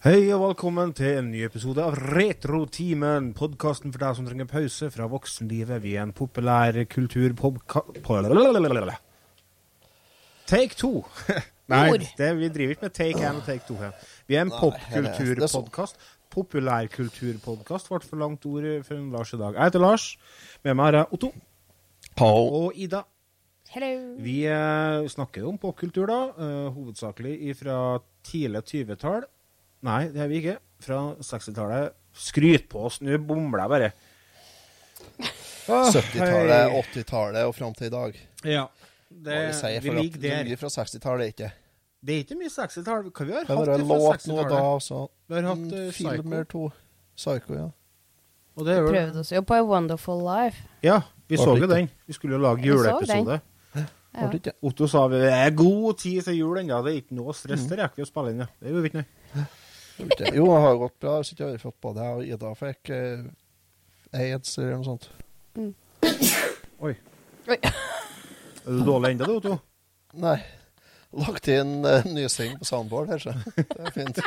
Hei og velkommen til en ny episode av Retrotimen. Podkasten for deg som trenger pause fra voksenlivet. Vi er en populær kultur Take two. Nei, det, vi driver ikke med take one og take two her. Vi er en er- er popkulturpodkast. Populærkulturpodkast ble for langt ord for en Lars i dag. Jeg heter Lars. Med meg har jeg Otto og Ida. Hello. Vi eh, snakker om popkultur, da. eh, hovedsakelig fra tidlig 20-tall. Nei, det har vi ikke. Fra 60-tallet. Skryt på oss, nå bomler jeg bare. Åh, 70-tallet, 80-tallet og fram til i dag. Ja. Det, vi si, vi ligger der. mye fra 60-tallet er ikke. Det er ikke mye 60-tall. Hva vi har hatt fra låt nå da, 60-tallet? så Vi har hatt uh, Filmer 2. Psycho. to. Psycho, ja. Og det er vel Prøvde oss jo på A Wonderful Life. Ja, vi så jo den. Vi skulle jo lage juleepisode. Ja. Otto sa vi det er god tid til jul ennå. Det er ikke noe stress. Det rekker vi å spille inn, ja. Det er vi ikke, nei. Jo, det har gått bra. Så ikke har vi fått både jeg og Ida fikk eh, aids eller noe sånt. Oi. Oi. Er du dårlig ennå, du, Otto? Nei. Lagt inn uh, nysing på soundboard her, så. Det er fint.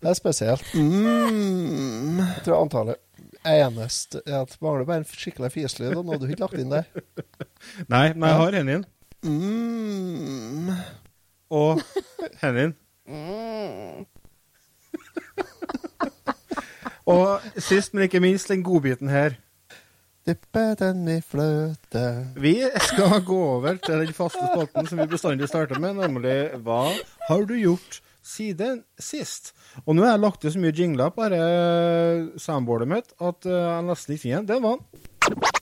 det er spesielt. Mm. Jeg tror antallet eneste er at mangler bare en skikkelig fislyd, og nå har du ikke lagt inn det. Nei, men jeg har hendene. Mm. Og hendene. Mm. Og sist, men ikke minst, den godbiten her. Dyppe den i fløte Vi skal gå over til den faste spalten som vi bestandig starter med, nemlig Hva har du gjort siden sist? Og nå har jeg lagt til så mye jingler på dette soundboardet mitt at eh, jeg nesten ikke finner den. Den var den.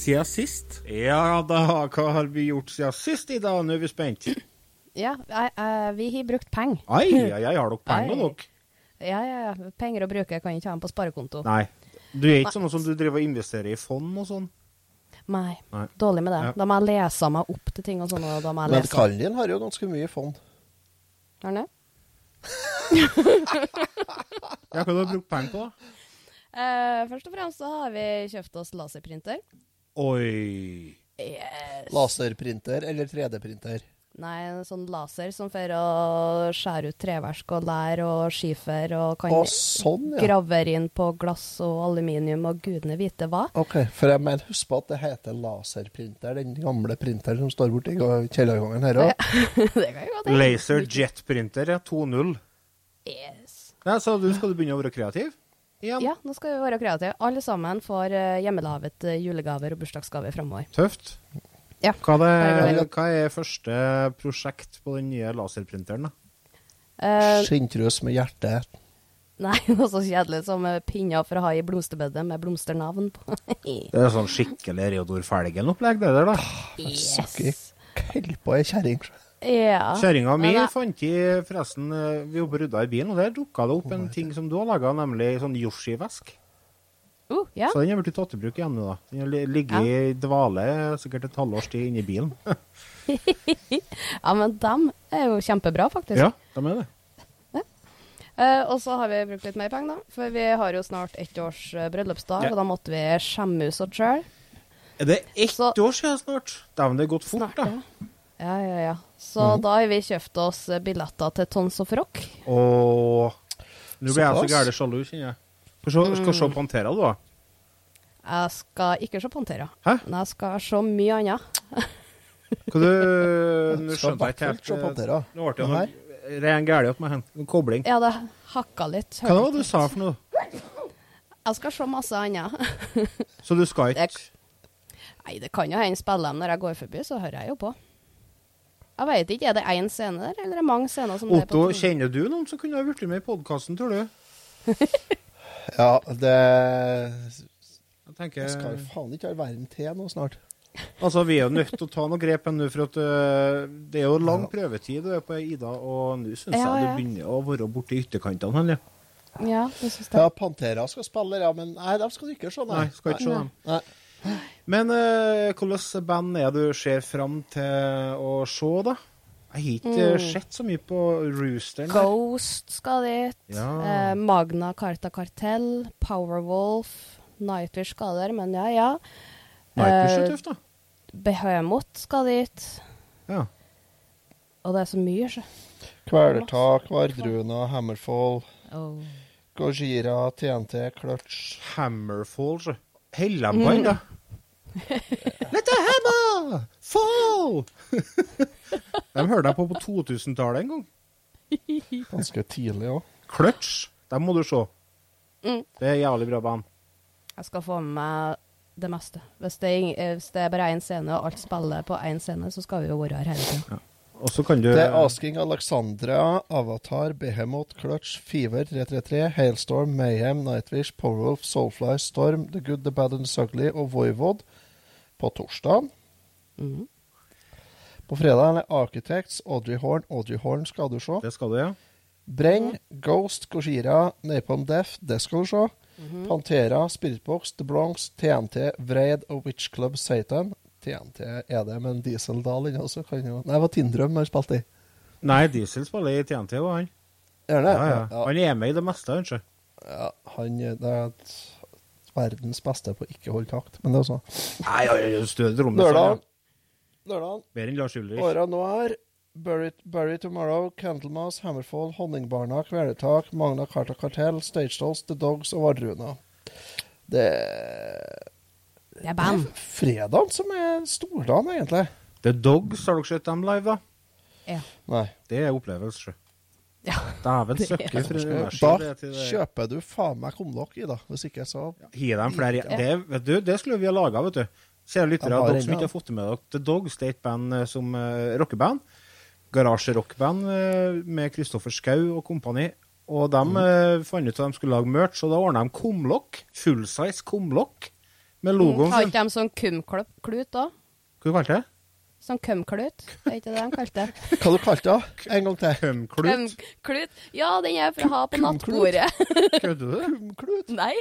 siden sist? Ja da, hva har vi gjort siden sist, Ida? Nå er vi spent. Ja, jeg, jeg, vi har brukt penger. Ai, ai, ai, har dere penger nok? Ja, ja, ja. Penger å bruke kan ikke ha dem på sparekonto. Nei. Du er ikke sånn som du driver og investerer i fond og sånn? Nei. Nei. Dårlig med det. Ja. Da må jeg lese meg opp til ting og sånn. Og da må jeg Men kallen din har jo ganske mye fond. Har han det? Ja, hva har du brukt penger på, da? Uh, først og fremst så har vi kjøpt oss laserprinter. Oi. Yes. Laserprinter eller 3D-printer. Nei, en sånn laser som får å skjære ut treverk og lær og skifer og kan Å, sånn, ja. gravere inn på glass og aluminium og gudene vite hva. Ok, for jeg mener, husk på at det heter laserprinter, den gamle printeren som står borti kjellergangen her òg. hende. Laser Jet Printer, ja. 2.0. Yes. Nei, så du skal du begynne å være kreativ? Igjen? Ja, nå skal vi være kreative. Alle sammen får uh, hjemmelaget eh, julegaver og bursdagsgaver framover. Tøft. Ja. Hva, er, hva er første prosjekt på den nye laserprinteren? da? Uh, Skinntrus med hjerte. nei, noe så kjedelig som eh, pinner for å ha i blomsterbedet med blomsternavn på. Det er sånn skikkelig Reodor Felgen-opplegg, det der, da. Sakker kjell på ei kjerring. Ja. Kjerringa mi ja, fant i forresten eh, Vi var rydda i bilen, og der dukka det opp en ting som du har laga, nemlig sånn Yoshi-vesk. Uh, ja. Så den har blitt tatt i bruk igjen nå, da. Den har ligget ja. i dvale sikkert et halvårs tid inni bilen. ja, men dem er jo kjempebra, faktisk. ja, dem er det. Uh, og så har vi brukt litt mer penger, da. For vi har jo snart ett års uh, bryllupsdag, Ja. og da måtte vi skjemme oss oss sjøl. Er det ett Så- år siden snart? Dæven, det er gått fort, Snart, da. ja. Ja, ja, ja. Så da har vi kjøpt oss billetter til Tons of Rock. Og nå ble jeg så gæren sjalu, kjenner jeg. Skal se, skal se Pantera, du, da. Jeg skal ikke se Pantera, Hæ? men jeg skal se mye annet. Hva du Nå skjønte jeg ikke helt se eh, Pantera. Nå ble det noe ren gæli opp med hen. En kobling. Ja, det hakka litt. Hva var det du sa for noe? Jeg skal se masse annet. Så du skal ikke Det- Nei, det kan jo hende spiller dem når jeg går forbi, så hører jeg jo på. Jeg veit ikke, er det én scene der, eller er det mange scener som det er Otto, på kjenner du noen som kunne ha blitt med i podkasten, tror du? Ja, det Jeg tenker Jeg skal faen ikke være verden til nå snart. Altså, vi er jo nødt til å ta noen grep nå, for at uh, det er jo lang prøvetid du er på Ida, og nå syns Ja, jeg ja. du begynner å være borti ytterkantene. Henrik. Ja, det synes jeg. Ja, Pantera skal spille, ja, men nei, de skal du ikke se, Nei, skal ikke se dem. Nei. Men øh, hvilket band er du ser fram til å se, da? Jeg har ikke Mm. sett så mye på Roosteren. der. Ghost skal dit. Ja. Eh, Magna Carta Cartel. Powerwolf. Nightwish skal der, men ja, ja. Nightwish er eh, tøft, da. Behemoth skal dit. Ja. Og det er så mye, så. Kvelertak, Vardruna, Hammerfall, Oh. Gojira, TNT, Clutch. Hammerfall, så. De på ennå? Let the hammer fall! de hørte jeg på på 2000-tallet en gang. Ganske tidlig òg. Clutch, dem må du se. Mm. Det er jævlig bra band. Jeg skal få med meg det meste. Hvis det, er, eh, hvis det er bare én scene, og alt spiller på én scene, så skal vi jo være her hele tida. Og så kan du Det er Asking Alexandria, Avatar, Behemoth, Clutch, Fever 333, Hailstorm, Mayhem, Nightwish, Powerwolf, Soulfly, Storm, The Good, The Bad and The Ugly og Voivod på torsdag. Mm. På fredag er det Architects, Audrey Horn. Audrey Horn skal du se. Det skal du, ja. Breng, Ghost, Koshira, Napalm Death, det skal du se. Pantera, Spiritbox, The Bronx, TNT, Vreid og Witch Club Satan. TNT er det men en Dieseldal inne også. Kan jo Nei, det var Tindrøm han spilte i. Nei, Diesel spiller i TNT, var han. Er det? Ja, ja. Ja, Han er med i det meste, kanskje. ja, han det er et, verdens beste på ikke å holde takt, men det er sånn. Nei, ja, ja, stødig rom. Lørdag. Lørdag. Bedre enn Lars Ulrich. Åra nå er Bury, Bury Tomorrow, Candlemas, Hammerfall, Honningbarna, Kvelertak, Magna Carta Kartell, Stage Dolls, The Dogs og Vardruna. Det Det er band. er fredagen som er stordagen, egentlig. The Dogs, har dere sett dem live, da? Ja. Nei. Det er opplevelse, sjø. ja. Dæven er- søkke. Da det er det- kjøper du faen meg kumlokk i, da. Hvis ikke, så Gi dem flere det, vet du, det skulle vi ha laga, vet du. Kjære lyttere, dere som ikke har fått det med dere. The Dogs det er et band eh, som uh, rockeband. Garasjerockband uh, med Kristoffer Schou og kompani. Og de eh, fant ut at de skulle lage merch, og da ordna de kumlokk. Fullsize kumlokk med logoen. Har ikke de sånn kumklut òg? Hva kalte du det? Sånn kumklut? Er ikke det de kalte det? Hva du kalte det? En gang til. Kumklut? Kumklut? Ja, den er for å ha på nattbordet. Kødder du? Kumklut? Nei,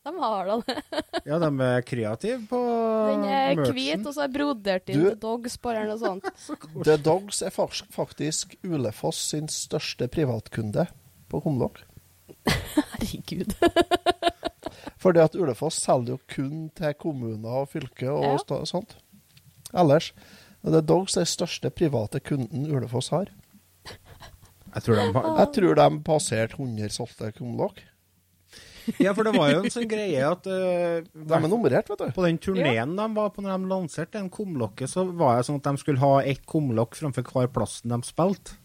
de har da det. Ja, de er kreative på Den er merchen. hvit, og så er brodert inn Du- The Dogs på den og sånt. The Dogs er fak- faktisk Ulefoss sin største privatkunde på kumlokk. Herregud. Fordi at Ulefoss selger jo kun til kommuner og fylke og Ja. sånt. Ellers. The Dogs den største private kunden Ulefoss har. Jeg tror de Jeg tror de passerte 100 solgte kumlokk. Ja, for det var jo en sånn greie at uh, De er nummerert, vet du. På den turneen de var på når de lanserte den kumlokket, så var det sånn at de skulle ha ett kumlokk framfor hver plassen de spilte,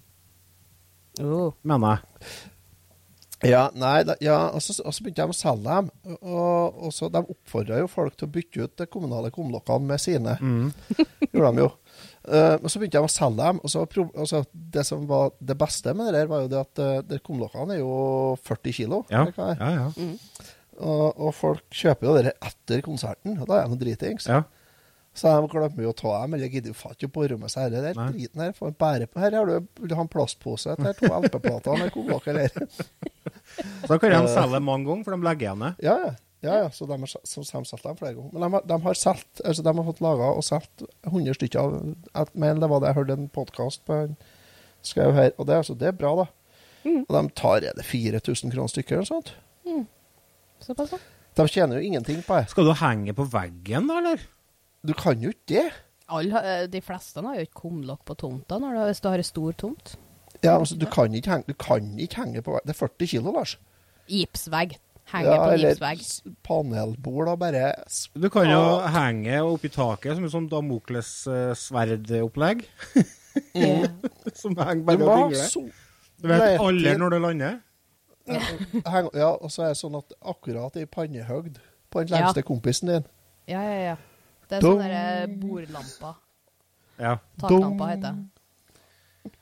Oh. mener jeg. Ja, nei, da, ja, og så, og så begynte de å selge dem. Og, og så De oppfordra jo folk til å bytte ut de kommunale kumlokkene med sine. Gjorde de jo. Uh, og så begynte de å selge dem. Og så, altså, det som var det beste med det der, var jo det at uh, de kumlokkene er jo 40 kilo. Ja, er. ja. Mm. Og, og folk kjøper jo det etter konserten. Og da er det noe dritings. ja. Så de glemmer jo å ta dem, eller gidder faen ikke å bore med seg det der driten her. Får bære på. Her har du, vil du ha en plastpose til to LP-plater med kobakk eller? Så da kan de selge mange ganger, for de legger igjen det. Ja, ja. ja, ja. Så de har, så, de har solgt dem flere ganger. Men de har, de har selt, altså de har fått laga og solgt 100 stykker av jeg mener det var det jeg hørte en podkast på en skrev her. Og det, altså, det er bra, da. Og de tar er det 4000 kroner stykket eller sånt. Såpass, da. De tjener jo ingenting på det. Skal du henge på veggen, da, eller? Du kan jo ikke det. All, eh, de fleste har jo ikke kumlokk på tomta når du, hvis du har en stor tomt. Ja, altså, du, kan ikke henge, du kan ikke henge på vegg. Det er 40 kilo, Lars. Gipsvegg. Henge Ja, på gipsvegg. Eller panelbord, da, bare Du kan jo Ah. henge oppi taket som et sånt Damokles-sverdopplegg. Mm. som henger bare og dingler. so Du vet Nei, aldri når det lander? Heng, ja, og så er det sånn at akkurat i pannehøgd på den Ja. lengste kompisen din Ja, ja, ja. Det er Dong. sånne der bordlamper. Ja. Taklampa heter det.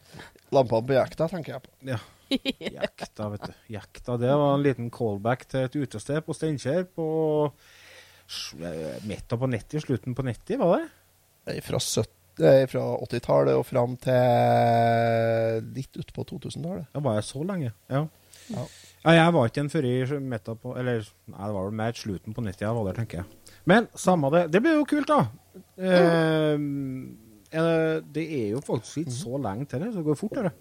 Lampene på jakta, tenker jeg på. ja. Jakta, vet du. Jakta, det var en liten callback til et utested på Steinkjer på eh, midten på 90, slutten på 90, var det? Fra, 70 det er fra 80-tallet og fram til litt utpå 2000-tallet. Det var jeg så lenge, ja. Ja. Ja, jeg var ikke en før i midten på Eller nei, det var vel mer slutten på 90 jeg var tenker jeg. Men samme det. Det blir jo kult, da. Eh, det er jo faktisk ikke så lenge til det, så det går fort. Det,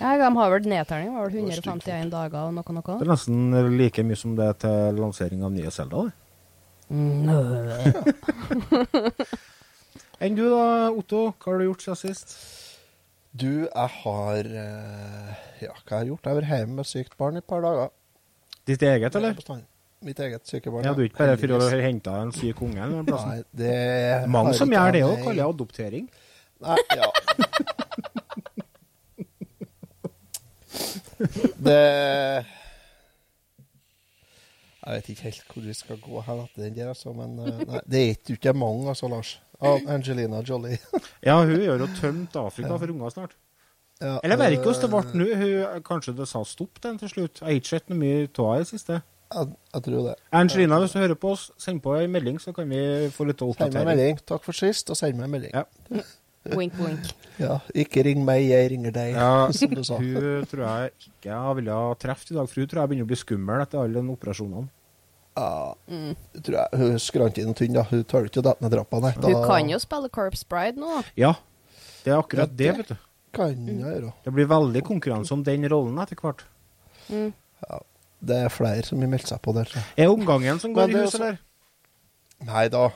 Ja, de har vel nedtelling, var vel 151 dager og noe noe. det er nesten like mye som det er til lansering av nye Zelda. det. Enn du da, Otto? Hva har du gjort siden sist? Du, jeg har eh, Ja, hva har jeg gjort? Jeg har vært hjemme med sykt barn i et par dager. Ditt eget, eller? Mitt eget syke barn. Ja, du er ikke bare for å hente en syk unge? eller en plass? Nei, det Mange som gjør det òg, kaller jeg adoptering. Nei, ja. det Jeg vet ikke helt hvor vi skal gå her etter den der, altså, men eh, nei, det er ikke mange, altså, Lars. Angelina Jolie. Ja, hun gjør jo tømt Afrika for unger snart. Ja, Eller jeg vet ikke hvordan det eh, ble nå. Kanskje det sa stopp den til slutt. Jeg har ikke sett noe mye av henne i det siste. Jeg, jeg tror det. Angelina, hvis du hører på oss, send på en melding, så kan vi få litt Send meg melding. Takk for sist, og send meg en melding. Ja. Wink, wink. Ja, ikke ring meg, jeg ringer deg, Ja, som du sa. Hun tror jeg ikke jeg ville ha truffet i dag, for hun tror jeg begynner å bli skummel etter alle de operasjonene. Ja, det tror jeg Hun skrant inn tynn, da. Hun tør ikke å dette ned trappa, nei. Du kan jo spille Corpse Bride nå. da. Ja, det er akkurat Ja, det, det- vet du. Kan jeg gjøre. Det blir veldig konkurranse om den rollen etter hvert. Mm. Ja, det er flere som har meldt seg på der. Så. Er omgangen som går i huset, eller? Nei da.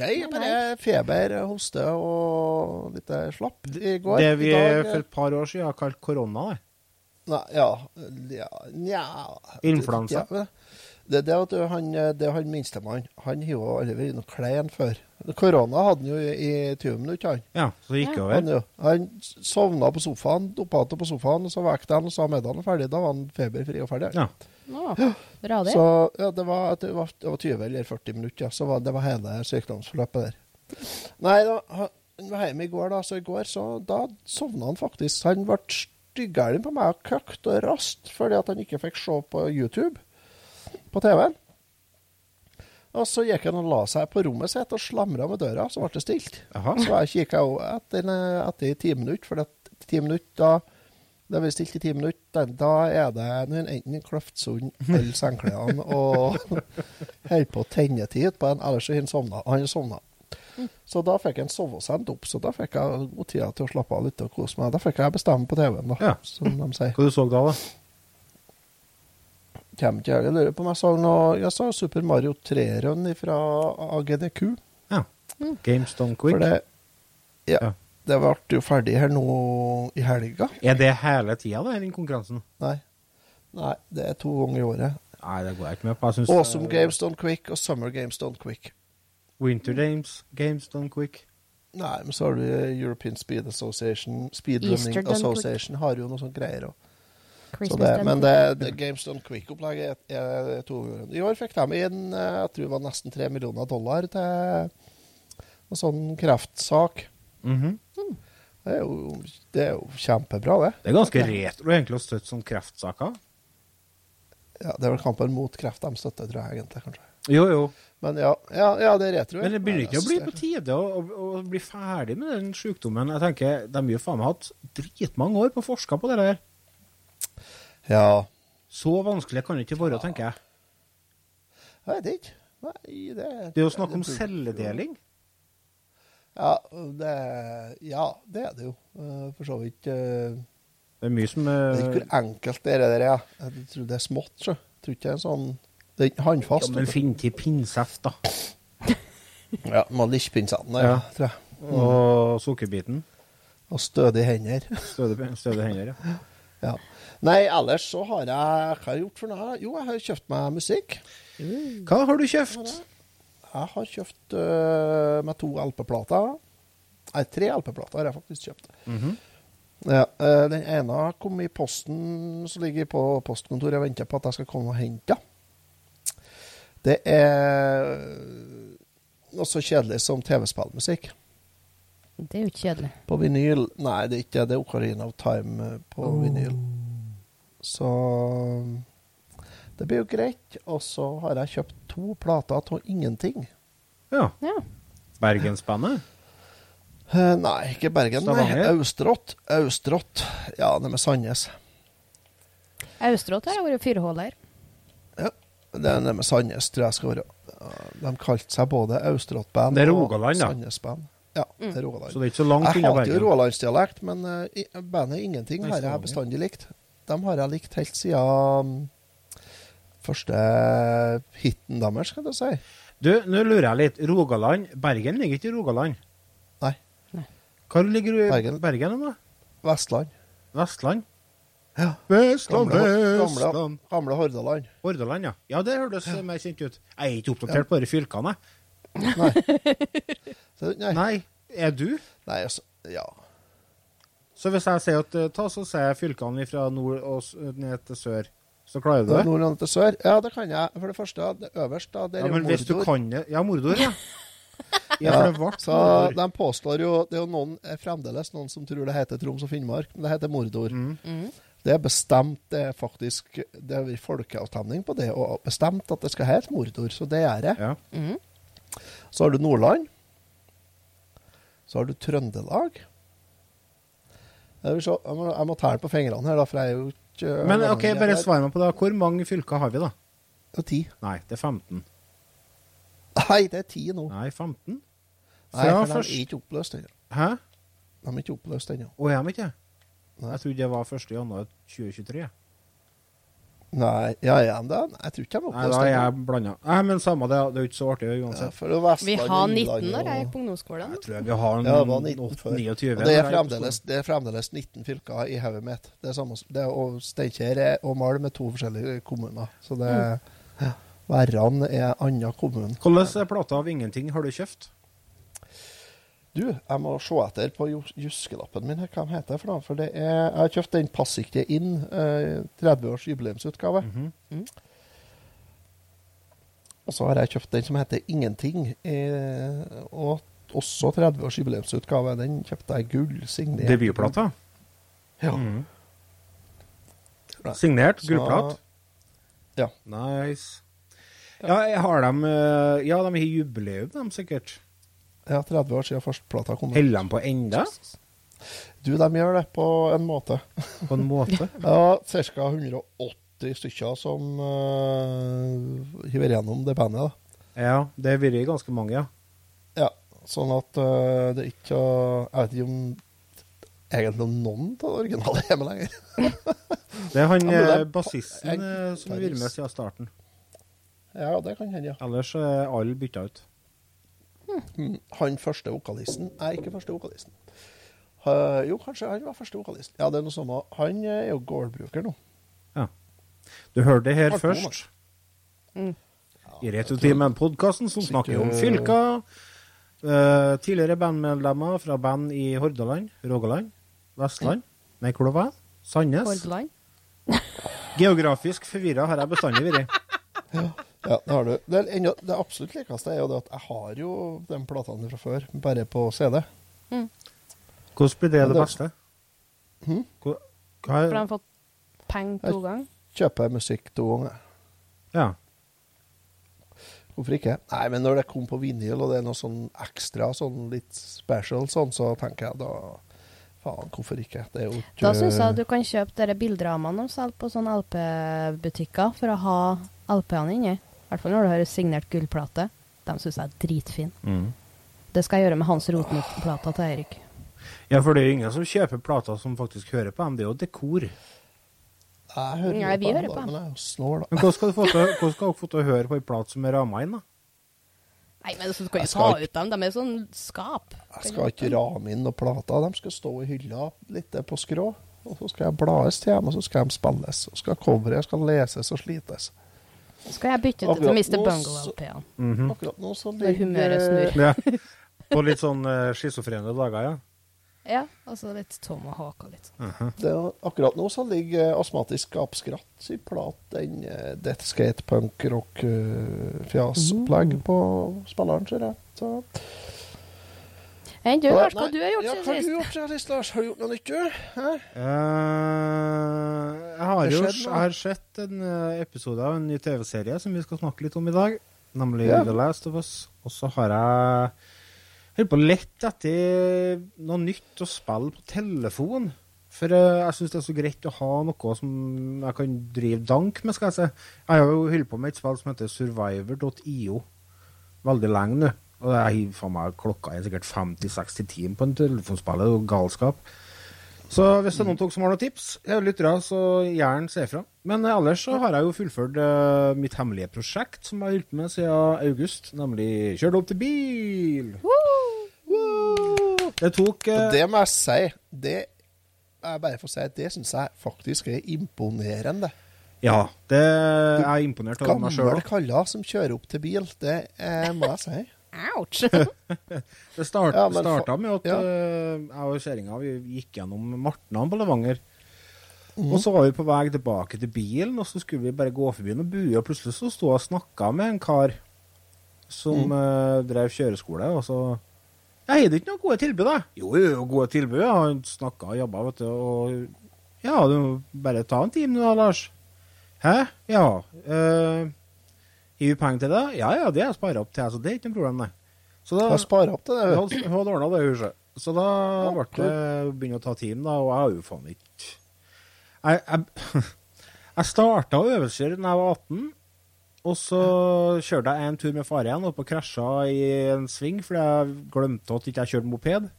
Nei, bare feber, hoste og litt slapp i går. Det vi dag, for et par år siden har kalt korona, det. Nei, ja, ja Nja Influensa. Ja, det, er det at han, det er han minstemann. Han har jo aldri vært noe klein før. Korona hadde han jo i, i 20 minutter, han. Ja, så det gikk Ja. over. Han, jo, han sovna på sofaen, dopate på sofaen, og så vekket han og sa middagen var ferdig. Da var han feberfri og ferdig. Ja. Nå, bra det. Så ja, det var, det var, det var 20 eller 40 minutter, ja. Så var, det var hele sykdomsforløpet der. Nei, da, han han var hjemme i går, da, så i går så da sovna han faktisk. Han ble styggelig på meg og køkt og rast fordi at han ikke fikk se på YouTube på TV-en. Og så gikk han og la seg på rommet sitt og slamra med døra, så ble det stilt. Aha. Så jeg kikka etter, etter ti minutter, for at ti minutter da det er stilt i ti minutter, da er det enten Kløftsund eller sengeklærne og holder på å tenne tid på en, ellers har han sovna. Han sovna. Så da fikk han sove og sendt opp, så da fikk jeg god tid til å slappe av litt og kose meg. Da fikk jeg bestemme på TV-en, da, Ja. som de sier. Hva du så da, da? Kommer ikke jeg lurer på om jeg så noe Jeg så Super Mario 3-run fra AGDQ. Ja. Games Done Quick. For det Ja. Ja. Det ble jo ferdig her nå i helga. Er det hele tida, da, den konkurransen? Nei. Nei, det er to ganger i året. Nei, det går jeg ikke med på. Jeg synes Awesome eh, Games Done Quick og Summer Games Done Quick. Winter Games, Games Done Quick. Nei, men så har du European Speed Association, Speedrunning Running Association har jo noe sånt greier òg. Så det, men det, det Games Done Quick-opplegget er, er to. I år fikk de inn eh, jeg tror det var nesten tre millioner dollar til en sånn kreftsak. Mhm. Det er jo, det er jo kjempebra, det. Det er ganske retro egentlig å støtte sånne kreftsaker. Ja, det er vel kampen mot kreft de støtter, tror jeg egentlig. kanskje. Jo, jo. Men ja, ja, ja det er retro. Men det begynner ikke å bli på tide å, å, å bli ferdig med den sykdommen. Jeg tenker, De har jo faen meg hatt dritmange år på å forske på det der. Ja, Så vanskelig kan det ikke være, tenker jeg. jeg vet ikke. Nei, det Det er jo snakk om celledeling. Ja, det, ja, det er det jo. Eh, For så vidt. eh, Det er mye som Jeg vet eh, ikke hvor enkelt det er, der. Ja. Jeg tror det er smått, så. Jeg tror ikke det er sånn Det er ikke ja, håndfast. Men finn til pinseft, da. ja, Med likkpinsene, ja. Ja. tror jeg. Og sukkerbiten. Og stødige hender. Stødige, stødige hender, ja. ja. Nei, ellers så har jeg Hva har jeg gjort for noe? Jo, jeg har kjøpt meg musikk. Hva har du kjøpt? Jeg har kjøpt uh, meg to LP-plater. Nei, tre LP-plater har jeg faktisk kjøpt. Mhm. Ja, eh, Den ene kom i posten som ligger på postkontoret og venter på at jeg skal komme og hente. Det er noe så kjedelig som TV-spillmusikk. Det er jo ikke kjedelig. På vinyl Nei, det er ikke det. Det er Ocarina of Time på på vinyl. Så det blir jo greit. Og så har jeg kjøpt to plater av ingenting. Ja. Ja. Bergensbandet. Eh, nei, ikke Bergen. Nei. Austrått. Austrått. Ja, det med Sandnes. Austrått har vært fyrhåler. Ja, det er det med Sandnes, tror jeg skal være. De kalte seg både Austrått-band Det er og Rogaland, da. Sandnes-band. Ja, det er Rogaland. Så det er ikke så langt Jeg unna hater jo Bergen. rogalandsdialekt, men uh, bandet Ingenting her har jeg bestandig likt. De har jeg likt helt siden um, første hiten deres, skal du si. Du, nå lurer jeg litt. Rogaland Bergen ligger ikke i Rogaland. Nei. Hvor ligger du i Bergen. Bergen, da? Vestland. Vestland? Ja. Vestland, Gamle, gamle, Vestland gamle Hordaland. Hordaland, ja. Ja, det hørtes mer kjent ut. Jeg er ikke oppdatert på de fylkene, jeg. Nei. Så, nei. nei. Er du? Nei, altså, ja. Så hvis jeg sier at eh, ta så sier jeg fylkene fra nord og ned til sør, så klarer du det? Nordland til sør. Ja, det kan jeg. For det første, det øverst, da, det er Ja, jo men hvis du kan det Ja, Mordor, ja. Ja, Ja, så Mordor. de påstår jo Det er jo noen, er fremdeles noen som tror det heter Troms og Finnmark, men det heter Mordor. Mm. Det er bestemt, det er faktisk Det er vært folkeavstemning på det, og bestemt at det skal hete Mordor, så det er det. Ja. Mm. Så har du Nordland. Så har du Trøndelag. Jeg, se, jeg, må, jeg må tære på fingrene her, da, for jeg er jo ikke Men. OK, bare svar meg på det. Hvor mange fylker har vi, da? Det er ti. Nei, det er 15. Nei, det er ti nå. Nei, 15? Nei, for de er ikke oppløst ennå. Hæ? De er ikke oppløst ennå. Å, er de ikke? Nei. Jeg trodde det var 1. januar 2023. Nei, ja, er de det? Jeg tror ikke de er Nei, da er jeg blanda. Nei, men samme det. Det er jo ikke så artig Ja, uansett. for det er Vi har 19 Innlandet når jeg gikk på ungdomsskolen. Jeg tror vi har Ja, det var 19 8, før. 29. Og det er, jeg fremdeles, det er fremdeles 19 fylker i hodet mitt. Det er, samme, det er og Steinkjer er- og Malm er to forskjellige kommuner. Så det Mm. ja. Verran er annen kommune. Hvordan er plate av ingenting har du kjøpt? Du, jeg må se etter på jus- juskelappen min. her, Hva heter for noe? For det er, jeg har kjøpt den Pass ikke inn, eh, 30 års jubileumsutgave. Mhm. Og så har jeg kjøpt den som heter Ingenting. Eh, og også 30 års jubileumsutgave. Den kjøpte jeg gull signert. Debutplata? Ja. Mm. Signert? Gullplat? Ja. Nice. Ja, jeg har dem eh, Ja, de har jubileum, de sikkert. Ja, 30 år siden førsteplata kom. ut. Holder de på enda? Du, de gjør det på en måte. På en måte. Ja, ca. 180 stykker som uh, hiver gjennom det bandet. da. Ja, det har vært ganske mange, ja. Ja, sånn at uh, det er ikke Jeg vet ikke om egentlig noen av originale er med lenger. Det er han Ja, eh, bassisten som har vært med siden starten. Ja, det kan hende, ja. Ellers er alle bytta ut. Mm, Han første vokalisten er ikke første vokalisten. Uh, jo, kanskje han var første vokalist. Ja, det er noe samme. Han er jo gårdbruker nå. Du hørte det her Hardt først. Mm. I Retutimen, podkasten som snakker om fylker. Uh, tidligere bandmedlemmer fra band i Hordaland, Rogaland, Vestland Nei, hvor det var? Sandnes. Hordaland. Geografisk forvirra har jeg bestandig vært. Ja, det har du. Det, er enda, det absolutt likeste er jo det at jeg har jo de platene fra før, bare på CD. Hvordan blir det det det- beste? Hm? Hva For de har fått penger to ganger. Kjøper musikk to ganger. ja. Hvorfor ikke? Nei, men når det kom på vinyl, og det er noe sånn ekstra, sånn litt special, sånn, så tenker jeg da Faen, hvorfor ikke? Det er jo ikke Da syns jeg du kan kjøpe de bildramene de selger på sånne LP-butikker for å ha LP-ene inni. I hvert fall når du har signert gullplate. De syns jeg er dritfin. Mm. Det skal jeg gjøre med Hans Roten-plata til Eirik. ja, for det er jo ingen som kjøper plater som faktisk hører på dem. Det er jo dekor. Jeg hører Nei, vi på hører dem, på dem. men jeg da. Men hvordan skal, dere få til å høre på en plate som er ramma inn, da? Nei, men så skal Jeg ta ikke- ut dem. De er sånn skap. Jeg skal ikke rame inn noen plater. De skal stå i hylla litt på skrå. Og så skal jeg blades til dem, og så skal de spilles. Og så skal coveret skal leses og slites. Så skal jeg bytte til Mr. nå Bungle-LP-ene. Mhm. Akkurat nå så Når humøret snur. Ja. På litt sånn uh, schizofrene dager, ja. Ja, altså litt tom og litt sånn. Det, er- akkurat nå så ligger eh, Astmatisk Gapskratt i plat, den uh, Death Skate Punk Rock uh, fjasopplegg på spilleren, ser jeg. Så, Enn du, Lars, hva du har gjort ja, siden hva har du gjort siden sist, Lars? Har du gjort noe nytt, du? Hæ? Eh, jeg har jo jeg har sett en eh, episode av en ny TV-serie som vi skal snakke litt om i dag, nemlig Ja. The Last of Us. Og så har jeg holdt på å lette etter noe nytt å spille på telefon. For eh, jeg syns det er så greit å ha noe som jeg kan drive dank med, skal jeg si. Jeg har jo holdt på med et spill som heter survivor.io veldig lenge nå. Og jeg har faen meg klokka er sikkert 50-60 timer på en telefonspill. Det er jo galskap. Så hvis det er noen av dere som har noen tips, jeg er lyttere, så gjerne si ifra. Men eh, ellers så har jeg jo fullført uh, mitt hemmelige prosjekt som jeg har hjulpet med siden august, nemlig kjørt opp til bil. Det tok uh, det må jeg si. Det er bare får si at det syns jeg faktisk er imponerende. Ja, det er jeg imponert over meg sjøl. Gammel kaller som kjører opp til bil, det eh, må jeg si. Ouch! Det start, Ja, starta med at ja. eh, jeg og kjerringa vi gikk gjennom Martnan på Levanger. Mm. Og så var vi på vei tilbake til bilen, og så skulle vi bare gå forbi noen buer. Og plutselig så sto jeg og snakka med en kar som mm. uh, drev kjøreskole. Og så Jeg har ikke noen gode tilbud, da? Jo, jo, gode tilbud. Ja. Han snakka og jobba, vet du. Og ja, du må bare ta en time nå, da, Lars. Hæ? Ja. Uh, Gir vi penger til det? Ja ja, det har jeg spara opp til, så det er ikke noe problem, nei. Så da, Jeg sparer opp til det. hun hun hadde ordna det, huset. Så da ble det begynne å ta team, da, og jeg har jo faen ikke Jeg, jeg, jeg starta å øvelseskjøre da jeg var 18, og så kjørte jeg en tur med far igjen opp og krasja i en sving fordi jeg glemte at jeg ikke kjørte moped.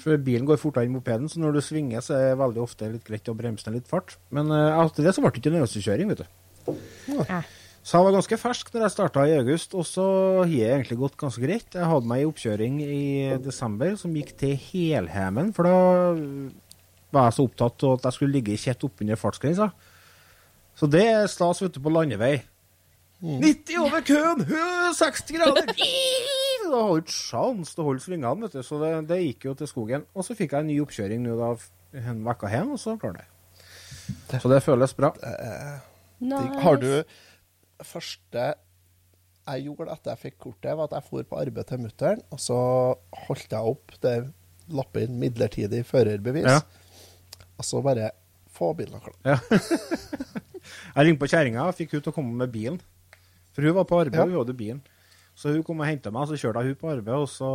For bilen går fortere enn mopeden, så når du svinger, så er det veldig ofte litt greit å bremse ned litt fart. Men eh, etter det så ble det ikke en øvelseskjøring, vet du. Nei. Så jeg var ganske fersk når jeg starta i august, og så har jeg egentlig gått ganske greit. Jeg hadde meg ei oppkjøring i desember som gikk til Helheimen, for da var jeg så opptatt av at jeg skulle ligge i kjett oppunder fartsgrensa. Så det er stas, ute på landevei. 90 over køen! 60 grader! Da har du ikke sjans til å holde svingene, vet du. Så det, det gikk jo til skogen. Og så fikk jeg en ny oppkjøring nå da en uke hen, og så klarte jeg. Så det føles bra. Nice. Har du Første jeg gjorde etter jeg fikk kortet, var at jeg for på arbeid til mutter'n, og så holdt jeg opp det lappet inn midlertidig førerbevis, Ja. og så bare få bilen klar. Ja. jeg ringte på kjerringa og fikk hun til å komme med bilen. For hun var på arbeid, Ja. hun hadde bilen. Så hun kom og henta meg, og så kjørte jeg hun på arbeid, og så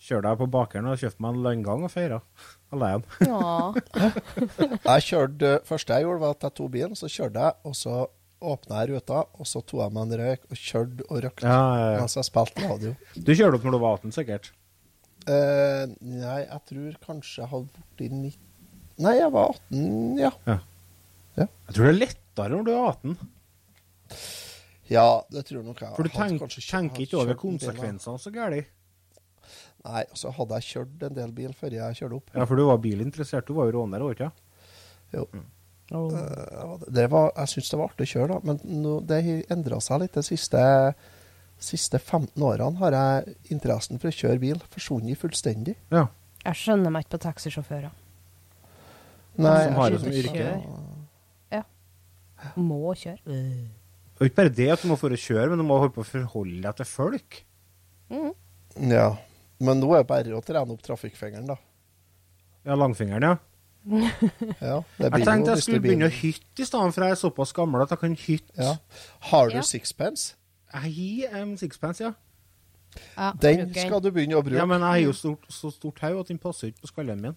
kjørte jeg på bakeren og kjøpte meg en landgang og feira alene. Ja. Jeg kjørte, første jeg gjorde, var at jeg tok bilen, så kjørte jeg, og så åpna jeg ruta, og så tok jeg meg en røyk og kjørte og røykte Ja, ja, ja. mens jeg spilte radio. Du kjørte opp når du var 18, sikkert? Uh, nei, jeg tror kanskje jeg hadde borti 19... Nei, jeg var 18, ja. Jeg tror det er lettere når du er 18, Ja, det tror jeg nok jeg for du tenk, kanskje tenker ikke over konsekvensene så gæli? Nei, og så hadde jeg kjørt en del bil før jeg kjørte opp. Ja, for du var bilinteressert, du var jo råner, òg, ikke? Jo. Oh. Eh, det var, jeg syns det var artig å kjøre, da, men no, det har endra seg litt de siste, siste 15 årene. Har jeg interessen for å kjøre bil forsvunnet fullstendig. Ja. Jeg skjønner meg ikke på taxisjåfører. Nei, Som har det som yrke. Ja. Må kjøre. Det er jo ikke bare det at du må få å kjøre, men du må holde på å forholde deg til folk. Mm. Ja. Men nå er det bare å trene opp trafikkfingeren, da. Ja, langfingeren, ja. Ja, det Jeg tenkte jeg skulle blir- begynne å hytte i stedet, for jeg er såpass gammel at jeg kan hytte. Ja. Har du Ja. sixpence? Jeg har en sixpence, ja. Den skal du begynne å bruke. Ja, men jeg har jo stort, så stort hode at den passer ikke på skallen min.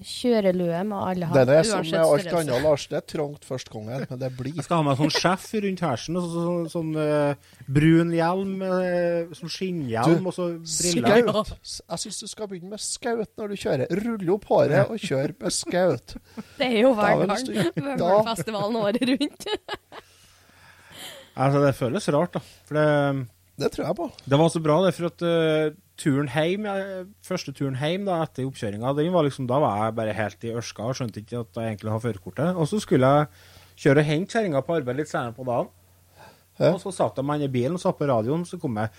Kjørelue med alle ha. Den er som uansett med alt annet, Lars. Det er trangt først, kongen, men det blir Jeg skal ha meg sånn sjef rundt hersen, og så, sånn, sånn uh, brun hjelm, uh, sånn skinnhjelm, og så briller. Skaut. Jeg syns du skal begynne med skaut når du kjører. Rulle opp håret og kjør med skaut. Det er jo hver gang. Vømmølfestivalen året rundt. Altså, det føles rart, da. For det, Det tror jeg på. det var så bra, det, for at eh, turen hjem, første turen hjem da, etter oppkjøringa, den var liksom, da var jeg bare helt i ørska og skjønte ikke at jeg egentlig har førerkortet. Og så skulle jeg kjøre og hente kjerringa på arbeid litt senere på dagen. Ja. Og så satt jeg meg henne i bilen og satt på radioen, så kom jeg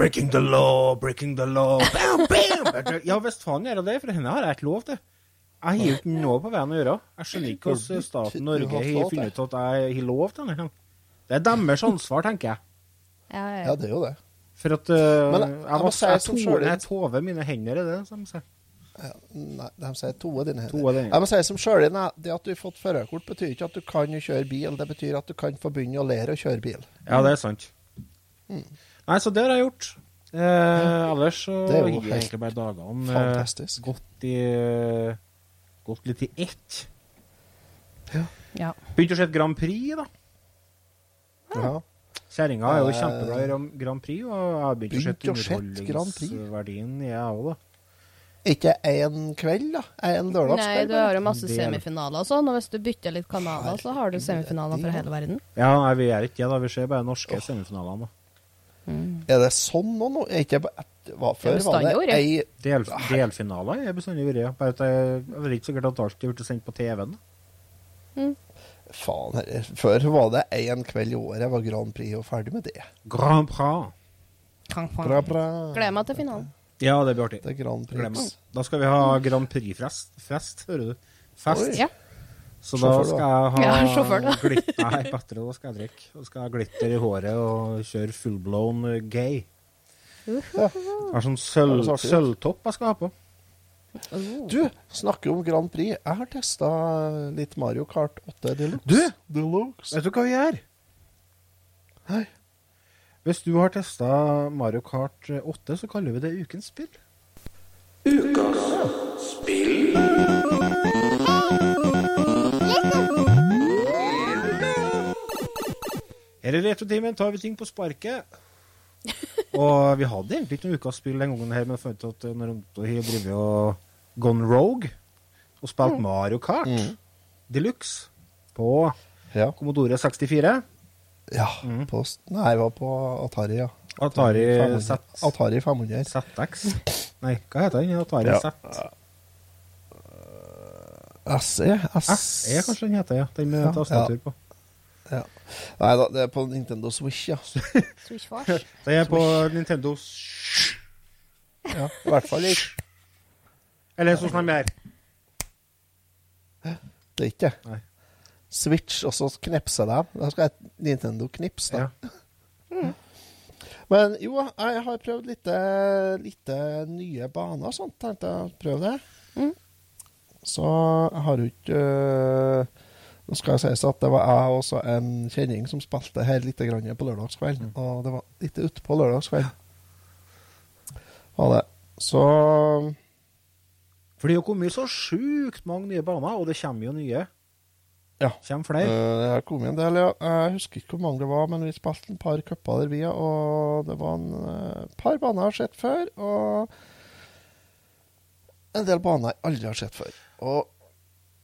Breaking the law, breaking the law bam, bam. Ja, visst faen gjør jeg det, for henne har jeg ikke lov til. Jeg har ikke noe på veien å gjøre. Jeg skjønner ikke hvordan staten Norge har funnet ut at jeg har lov til det. Det er deres ansvar, tenker jeg. Ja, ja. Ja, det er jo det. For at uh, Men jeg, jeg må si jeg, to, sjøl- jeg tover mine hender er det, som de sier. Ja, nei, de sier to av dine hender. av dine. Jeg må si som sjøl det at du har fått førerkort, betyr ikke at du kan kjøre bil. Det betyr at du kan få begynne å lære å kjøre bil. Ja, det er sant. Nei, så det har jeg gjort. Eh, ellers så Det er jo jeg egentlig bare dagene eh, Fantastisk. gått i Gått litt i ett. ja. Begynte å se et Grand Prix, da. Ja. Kjerringa er jo Eh, kjempeglad i Grand Prix, og jeg har begynt å se Begynt å sett underholdningsverdien i jeg òg, da. Ikke én kveld, da? En Nei, du har jo masse semifinaler og sånn, og hvis du bytter litt kanaler, så har du semifinaler fra hele verden. Ja, nei, vi gjør ikke det, da. Vi ser bare norske semifinalene. da. Er det sånn nå? nå? Er ikke bare hva, før Det var det ei Del, delfinaler er bestandig vært, ja. Bare at det det er ikke sikkert at alt blir sendt på TV-en. da. Faen, herre. Før var det én kveld i året var Grand Prix, og ferdig med det. Grand Prix. Bra, bra. Gleder meg til finalen. Ja, det blir artig. Det er Grand Prix. Da skal vi ha Grand Prix-fest, fest, hører du. Fest. Ja. Så da Sjåfør, skal jeg ha Ja, glitter Nei, bedre, da skal jeg drikke. Da skal jeg ha glitter i håret og kjøre fullblown uh, gay. Jeg har sånn sølvtopp jeg skal ha på. Oh. Du, snakker om Grand Prix. Jeg har testa litt Mario Kart 8 Deluxe. Du! Deluxe. Vet du hva vi gjør? Hei. Hvis du har testa Mario Kart 8, så kaller vi det ukens spill. Her i Retrotimen tar vi ting på sparket. Og vi hadde egentlig ikke noen ukas spill den gangen her, men fant ut at når Otto har drevet og gone rogue og spilt Mario Kart Mm. Deluxe på Ja. Commodore 64, ja Mm. på, nei, jeg var på Atari, ja. Atari 500. Z, Atari 500. ZX Nei, hva heter den? Atari Ja. Z? SE? SE, kanskje den heter, ja. Den med Ja. tastatur på. Nei da, det er på Nintendo Switch, ja. Switch Fars. Det er på Nintendo ja. I hvert fall ikke. Eller sånn som de gjør. Det er ikke det. Switch, og så knipser de. Da skal jeg Nintendo knipse, da. Ja. Men jo, jeg har prøvd litt, litt nye baner og sånt. Tenkte jeg å prøve det. Mm. Så jeg har jo ikke øh, Nå skal jeg sies at det var jeg også en kjenning som spilte her litt grann på lørdagskveld. Mm. Og det var litt utpå lørdagskveld. Var det. Så For det har kommet så sjukt mange nye baner, og det kommer jo nye. Ja. Kommer flere. det har kommet en del, ja. Jeg husker ikke hvor mange det var, men vi spilte en par cuper der, vi, og det var en øh, par baner jeg har sett før. Og en del baner jeg aldri har sett før. Og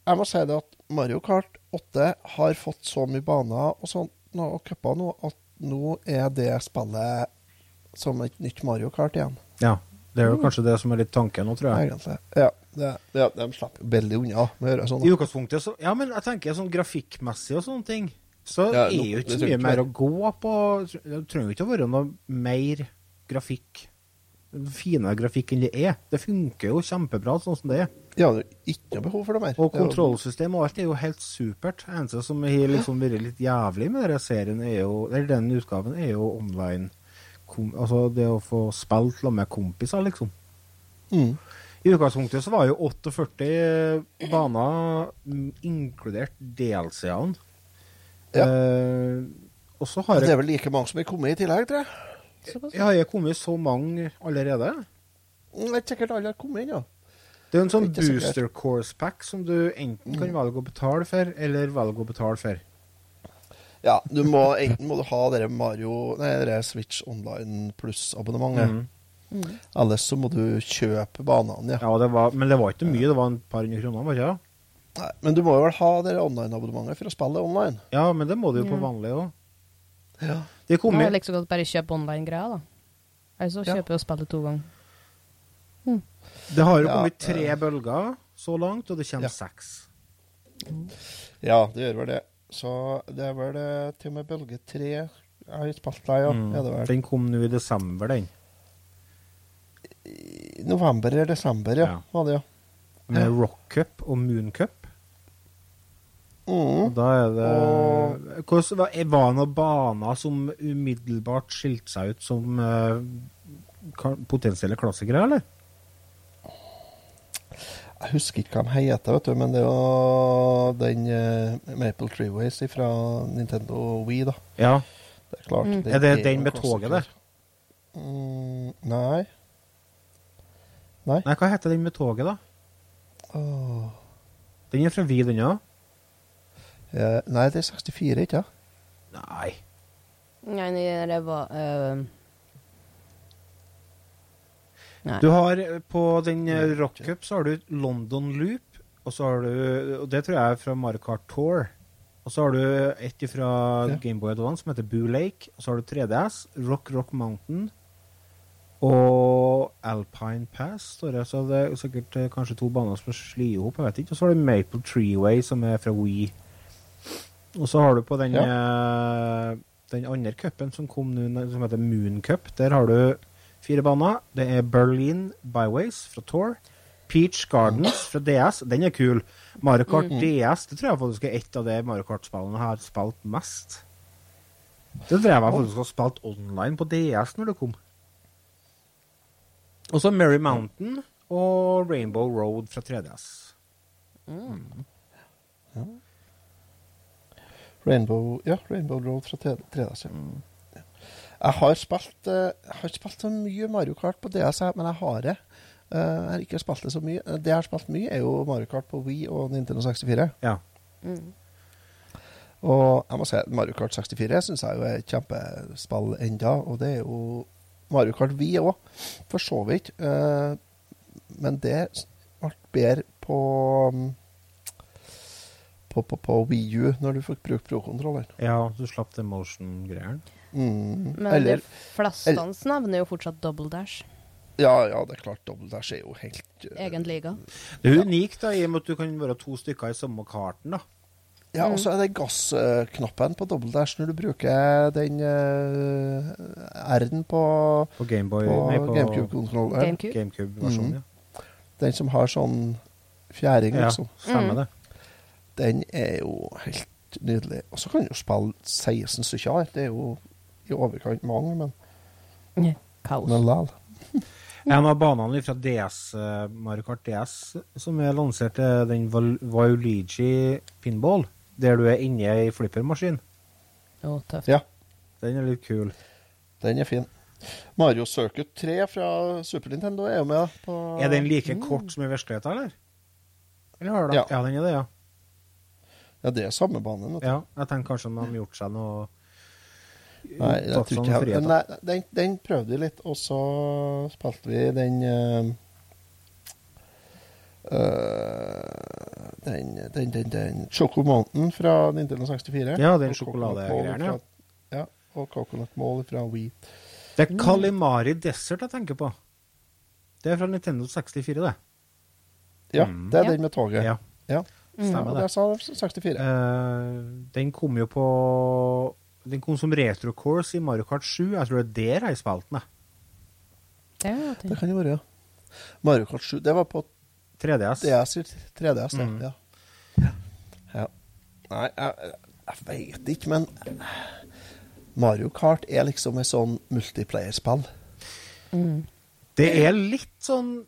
jeg må si det at Mario Kart 8 har fått så mye baner og sånt og cuper nå at nå er det spillet som et nytt Mario Kart igjen, Ja. Det er jo kanskje det som er litt tanken nå, tror jeg. egentlig. Ja, det, det, de slipper veldig unna med å gjøre sånn. I utgangspunktet så Ja, men jeg tenker sånn grafikkmessig og sånne ting, så Ja, er jo ikke så mye mer å gå på. Det trenger jo ikke å være noe mer grafikk finere grafikk enn det er. Det funker jo kjempebra sånn som det er. Ja, det er ikke noe behov for det mer. Og Det er kontrollsystem og alt er jo helt supert. Det eneste som har liksom vært litt jævlig med denne serien, er jo, eller den utgaven, er jo online kom, Altså det å få spilt sammen med kompiser, liksom. Mm. I utgangspunktet så var jo 48 baner, mm, inkludert DLC-ene. Ja. Eh, og så har Det er vel like mange som er kommet i tillegg, tror jeg. Såpass. jeg har jeg kommet så mange allerede. Jeg Det er ikke sikkert alle har kommet ennå. Det er en sånn booster course pack som du enten kan velge å betale for, eller velge å betale for. Ja, du må, enten må du ha dere Mario Nei, dere Switch Online pluss-abonnementet. Mhm. Mm. Ellers så må du kjøpe banene, ja. Ja, det var, men det var ikke mye, det var en par hundre kroner, var det ikke? Nei, men du må jo vel ha dere online-abonnementet for å spille online. Ja, men det må du jo på vanlig òg. Ja. Det kom Nå er jo det like så godt bare kjøpe online-greia, da. Altså kjøper Ja. og spiller to ganger. Det har jo Ja, kommet tre eh. bølger så langt, og det kommer Ja. seks. ja, det gjør vel det. Så det er vel eh, til og med bølge tre jeg har spilt deg, ja. Mm. Er det. Den kom nå i desember, den. i november eller desember, ja. Ja. Var det, ja. Med Rock Cup og Moon Cup. Mm. Da er det Hvordan, var- det noen baner som umiddelbart skilte seg ut som uh, potensielle klassikere, eller? Jeg husker ikke hva de heter, vet du, men det er jo den uh, Maple Treeways fra Nintendo Wii, da. Ja. Det er klart. Mm. Er det den med toget der? Mm, nei. Nei. Nei, hva heter den med toget, da? Oh. Den er fra Wii, den òg? Eh, nei, det er 64, ikke sant? Nei. Nei, det var uh, Nei. Du har eh, på den Rock Cup så har du London Loop, og så har du Og det tror jeg er fra Mario Kart Tour. Og så har du et fra Ja. Gameboy Advance som heter Boo Lake. Og så har du 3DS, Rock Rock Mountain og Alpine Pass, står det. Så det er sikkert kanskje to baner som slått i hop, jeg vet ikke. Og så har du Maple Treeway, som er fra Wii. Og så har du på den, ja. den andre cupen som kom nå, som heter Moon Cup. Der har du fire baner. Det er Berlin Byways fra Tour. Peach Gardens fra DS. Den er kul. Mario Kart DS det tror jeg faktisk er ett av de Mario Kart-spillene jeg har spilt mest. Det tror jeg jeg faktisk har spilt online på DS når det kom. Og så Merry Mountain og Rainbow Road fra 3DS. Rainbow, ja, Rainbow Road fra 3DS. Ja. Jeg har spilt eh, Jeg har ikke spilt så mye Mario Kart på DS, men jeg har det. Eh, jeg har ikke spilt det så mye. Det jeg har spilt mye, er jo Mario Kart på Wii og Nintendo 64. Ja. Mm. Og jeg må si at Mario Kart 64 syns jeg jo er et kjempespill enda, og det er jo Mario Kart Wii òg, for så vidt. Eh, men det ble bedre på mm, på, på, på Wii U, når du fikk brukt pro-kontrolleren. ja, du slapp det motion-greiene. Mm. Men Eller de fleste nevner jo fortsatt Double Dash. Ja, ja, det er klart. Double Dash er jo helt uh, Egen liga. Det er unikt da, i og med at du kan være to stykker i samme karten. da. Ja, og så er det gassknappen på Double Dash når du bruker den uh, R-en på, På Gameboy på på GameCube-kontrolleren. GameCube. GameCube-versjonen. ja. Den som har sånn fjæring, liksom. Ja, stemmer det. Den er jo helt nydelig. Og så kan du jo spille 16 stykker her. Det er jo i overkant mange, men, Kaos. men likevel. En av banene fra DS, eh, Mario Kart DS som er lansert, er den Val- pinball, der du er inne i flippermaskin. Oh, tøft. Ja, Den er litt kul. den er fin. Mario Circuit 3 fra Super Nintendo er jo med. På, Er den like kort som i virkeligheten, eller? Eller har du Ja. ja, den er det, ja. Ja, det er samme banen. ja. Jeg tenker kanskje om de har gjort seg noe Nei, jeg tror sånn ikke jeg, nei, den, den prøvde vi litt, og så spilte vi den eh, den, den, den, den Choco Mountain fra Nintendo 64. Ja, den sjokoladegreiene, ja. Og Coconut Mall fra Wheat Det er Kalimari Desert jeg tenker på. Det er fra Nintendo 64, det. Ja, Mm. det er den med toget. Ja, Ja. Stemmer Ja, det. sa 64. Eh, den kom jo på Den kom som retrocourse i Mario Kart 7. Jeg tror det er der jeg spilte den. Det er Det kan jo være, ja. Mario Kart 7, det var på 3DS. DS, 3DS. Mm. Ja. ja. Nei, jeg, jeg veit ikke, men Mario Kart er liksom et sånn multiplayer-spill. Mm. Det er litt sånn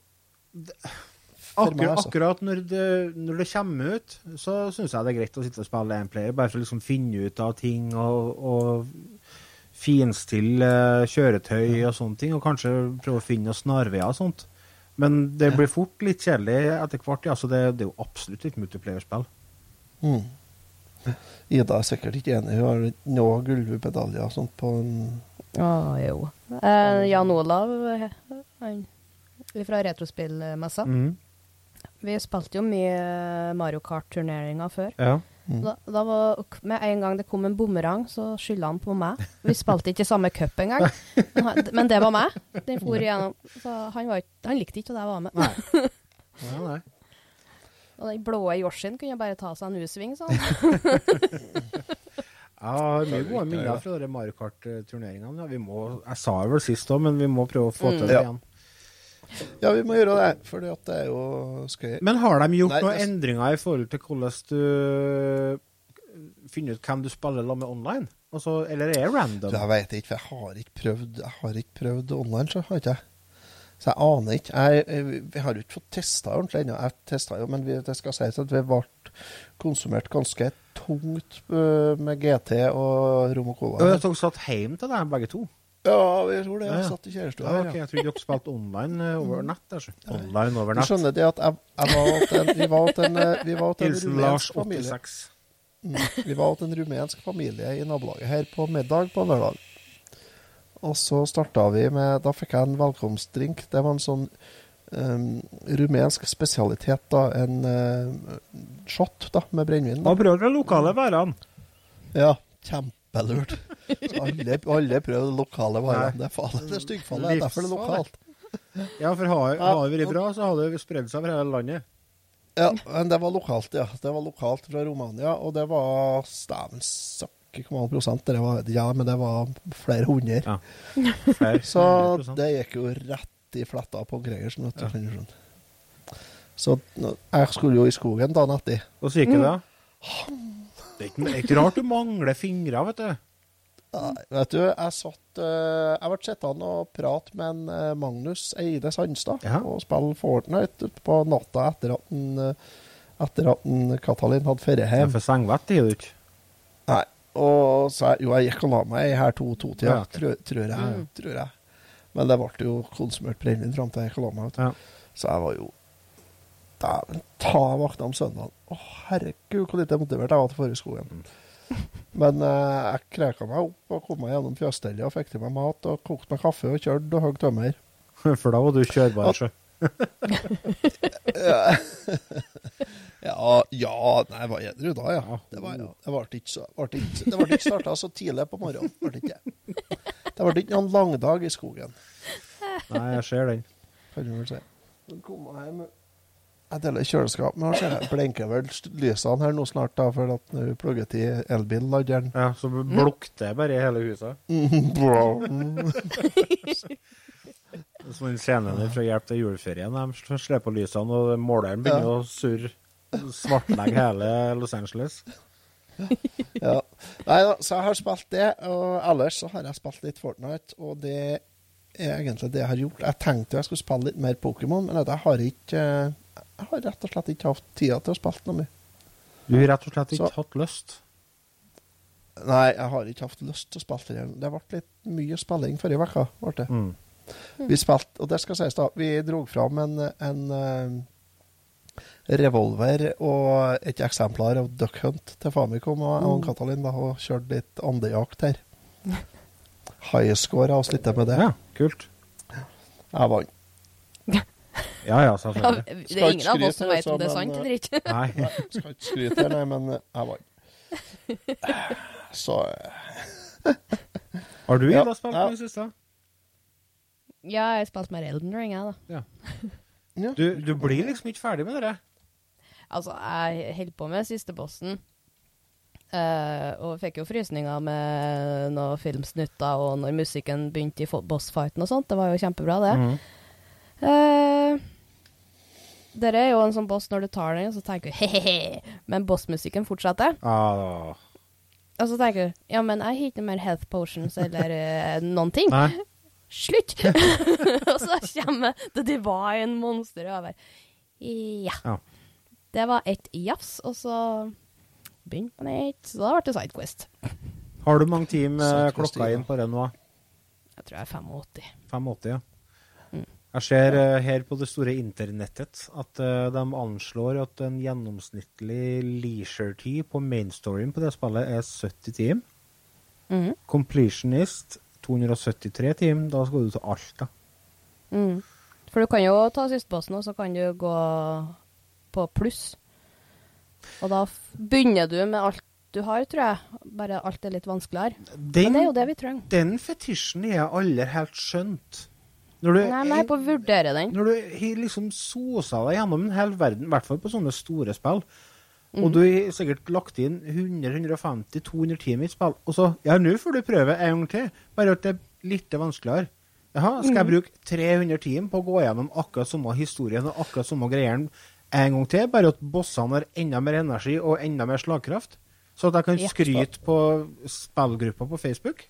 Akkurat, altså. akkurat når, det, når det kommer ut, så syns jeg det er greit å sitte og spille en player, bare for å liksom finne ut av ting og, og finstille kjøretøy og sånne ting, og kanskje prøve å finne noen snarveier og sånt. Men det blir fort litt kjedelig etter hvert. Ja, så det, det er jo absolutt et multiplayer-spill. Mm. Ida er sikkert ikke enig. Hun har nå gullmedaljer og sånt på en Å, jo. Eh, Jan Olav eh, han, fra Retrospillmessa. Mm. Vi spilte jo mye Mario Kart-turneringer før. Ja. Mm. Da, da var, med en gang det kom en bumerang, så skylda han på meg. Vi spilte ikke i samme cup engang, men, han- men det var meg. Den for igjennom. Så han, var, han likte ikke at jeg var med. Nei. Nei, nei. Og den blå Yoshien kunne bare ta seg en U-sving, sånn. Jeg har mye gode minner fra Mario Kart-turneringene. Ja, jeg sa det vel sist òg, men vi må prøve å få Mm. til det Ja. igjen. Ja, vi må gjøre det, for det er jo skøy. Men har de gjort Nei, noen det- endringer i forhold til hvordan du finner ut hvem du spiller sammen med online? Altså, eller er det random? Jeg vet ikke, for jeg har ikke prøvd, jeg har ikke prøvd online, så har ikke jeg. Så jeg aner ikke. Jeg, jeg, vi har ikke fått testa ordentlig ennå. Jeg testa jo, men vi, det skal sies at vi ble konsumert ganske tungt øh, med GT og rom og cola. Dere satt hjemme til deg, begge to? Ja, vi tror det. Jeg satt i kjærestua Ja, her, Ja, okay, Jeg trodde dere spilte online eh, over nett. Online over Du skjønner det at jeg, jeg var til en, vi var en, eh, vi var en rumensk familie. 86. Mm, Vi var hos en rumensk familie i nabolaget her på middag på lørdag. Og så starta vi med Da fikk jeg en velkomstdrink. Det var en sånn um, rumensk spesialitet, da. En uh, shot da, med brennevin. Og prøv de lokale værene. Ja, kjempelurt. Alle, alle prøvde lokale varer. Det er faen, det er styggfallet. Det er derfor det er lokalt. Ja, for har har det vært bra, så har det spredd seg over hele landet. Ja, men det var lokalt, ja. Det var lokalt fra Romania, og det var Stæven søkke hvor mange prosent det var, ja, men det var flere hundre. Ja. Flere Så det gikk jo rett i fletta på Gregersen, kan. Så jeg skulle jo i skogen dagen etter. Hvordan gikk det da? Er det er ikke rart du mangler fingre, vet du. Vet du, jeg satt eh, Jeg ble sittende og prate med en eh, Magnus Eide Sandstad Ja. og spille Fortnite på natta etter at en, eh, etter at en Katalin hadde ferie Ja, hjem. for sengvett er du ikke. Nei. Og så jeg, jo, jeg gikk og la meg her to-to-tida, Ja, okay. tror, tror, jeg, tror jeg. Men det ble jo konsumert brennevin fram til jeg gikk og la meg. Ja. Så jeg var jo Dæven, ta vakna om søndagen. Å, herregud, hvor lite motivert jeg var til forrige skogen. Men eh, jeg kreka meg opp og kom meg gjennom fjøsstellet og fikk til meg mat og kokte meg kaffe og kjørte og hogg tømmer. For da var du kjørbar, sjø. Ja, ja Nei, jeg var edru da, ja. Det var, ja. Det ble ikke, så, ble ikke, det ikke starta så tidlig på morgenen. Det ikke det. Det ble ikke noen langdag i skogen, Nei, jeg ser den. kan du vel si. Kom meg hjem Jeg deler kjøleskap, men så jeg blinker vel lysene her nå snart, da, for at vi plugger til elbilladeren Ja, Så blukter bare i hele huset. Som den scenen fra Hjelp til juleferien. De slår på lysene, og måleren begynner Ja. å surre. Svartlegge hele Los Angeles. Ja. Nei da, så jeg har spilt det, og ellers så har jeg spilt litt Fortnite, og det er egentlig det jeg har gjort. Jeg tenkte jeg skulle spille litt mer Pokémon, men jeg har ikke Jeg har rett og slett ikke hatt tida til å spille noe mye. Du har rett og slett ikke Så- hatt lyst. Nei, jeg har ikke hatt lyst til å spille det. Det ble litt mye spilling forrige uke. ble det. Mm. Vi spilte, og det skal sies da, vi dro fram en, en eh, revolver og et eksemplar av Duck Hunt til Famicom og mm. og Katalin da, og kjørte litt andejakt her. Highscore oss litt med det. Ja, kult. Jeg vant. Ja ja, Ja, det er ingen av oss som vet om det er altså, sant eller ikke. Nei. Skal ikke skryte her, nei, men eh, jeg vant. Så eh, Har du Ja, da spilt ja. i det siste? Ja, jeg spilte mer Elden Ring, jeg, da. ja. Du, du blir liksom ikke ferdig med det? Altså, jeg holdt på med siste bossen. Uh, og fikk jo frysninger med noen filmsnutter og når musikken begynte i bossfighten og sånt. Det var jo kjempebra, det. Mm. Eh, dere er jo en sånn boss når du tar den, og så tenker du he-he-he, men bossmusikken fortsetter. Ah, Og så tenker du ja, men jeg har ikke noe mer health potions eller uh, noen ting. nei. Slutt! og så kommer The Divine Monster over. Ja. Ja. Det var et jafs, og så begynte man et, Så da ble det Sidequest. Har du mange timer klokka inn på det nå? Jeg tror jeg er 85. 85, ja. Mm. Jeg ser uh, her på det store internettet at uh, de anslår at en gjennomsnittlig leisure-tid på mainstoryen på det spillet er 70 timer. Mhm. Completionist 273 timer. Da skal du til Alta. Mm. For du kan jo ta sistebossen, og så kan du gå på pluss. Og da begynner du med alt du har, tror jeg. Bare alt er litt vanskeligere. Men det er jo det vi trenger. den fetisjen er jeg aldri helt skjønt. Du, Nei, nei, på å vurdere den. Når du har liksom sosa deg gjennom en hel verden, i hvert fall på sånne store spill, Mm. og du har sikkert lagt inn 100-150-200 timer i et spill, og så Ja, nå får du prøve en gang til, bare at det er litt vanskeligere. Jaha, skal jeg bruke 300 timer på å gå gjennom akkurat samme historien og akkurat samme greiene en gang til, bare at bossene har enda mer energi og enda mer slagkraft? Så at jeg kan skryte på spillgruppa på Facebook?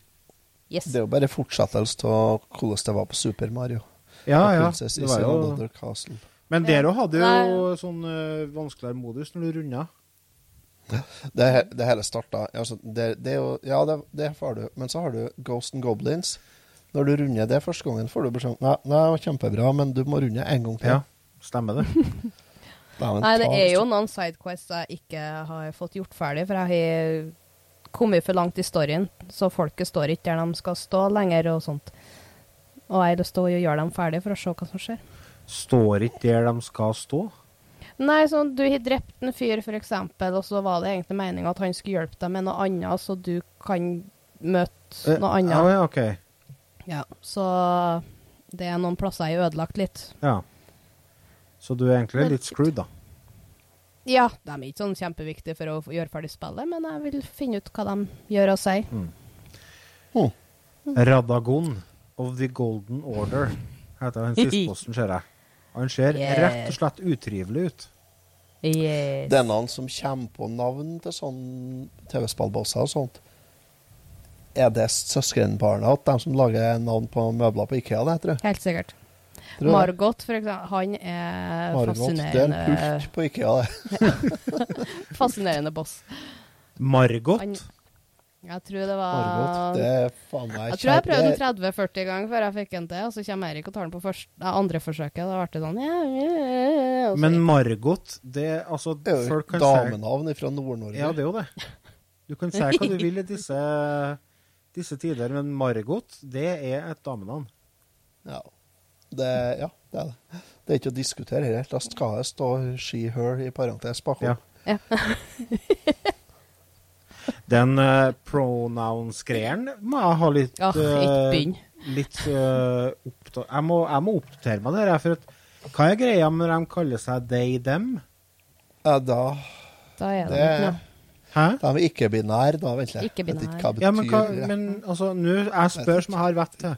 Yes. Det er jo bare fortsettelse av hvordan det var på Super Mario. Ja, ja. Princess Det var jo... Men dere òg hadde jo Nei. sånn uh, vanskeligere modus når du runda. Det, det hele starta altså, det, det er jo, Ja, det, det får du. Men så har du Ghost and Goblins. Når du runder det første gangen, får du beskjed om nei, det var kjempebra, men du må runde en gang til. Ja, stemmer det. Nei, det er jo noen sidequests jeg ikke har fått gjort ferdig, for jeg har kommet for langt i storyen, så folket står ikke der de skal stå lenger og sånt. Og jeg har lyst til å gjøre dem ferdig for å se hva som skjer. Står ikke der de skal stå? Nei, sånn, du har drept en fyr, eksempel, og så var det egentlig meninga at han skulle hjelpe deg med noe annet, så du kan møte Eh, noe annet. ja, OK. Ja, så det er noen plasser jeg har ødelagt litt. Ja. Så du er egentlig litt screwed, da. Ja, de er ikke sånn kjempeviktige for å gjøre ferdig spillet, men jeg vil finne ut hva de gjør og sier. Radagon of the Golden Order heter han sistposten, ser jeg. Han ser Yeah. rett og slett utrivelig ut. Yes. Det er noen som kommer på navn til sånn TV-spillbosser og sånt. Er det søskenbarna til dem som lager navn på møbler på Ikea, det heter jeg? Helt sikkert. Margot, for eksempel, han er Margot. Det er en pult på Ikea, det. fascinerende boss. Margot. Han, jeg tror det var Margot. Det er faen meg Jeg tror jeg prøvde den 30-40 ganger før jeg fikk den til, og så kommer Erik og tar den på første, andre forsøket. Da ble det sånn ja, ja, ja, så- Men Margot, det altså Det er jo Folk kan damenavn fra Nord-Norge. Ja, det er jo det. Du kan si hva du vil i disse, disse tider, men Margot, det er et damenavn. Ja. Det, ja, det er det. Det er ikke å diskutere her. Da skal det stå she, her i parentes bakom. Ja. Ja. Den uh, pronouns-greien må jeg ha litt ikke eh, litt uh, jeg, må, jeg må oppdatere meg der, for at, hva er greia når de kaller seg they, them? Ja, da Da er det Det- noe. Hæ? Da er vi ikke-binær, da, vent litt. Ikke binær. ikke hva det Ja, men, hva, men altså, nå Jeg spør som jeg har vett til.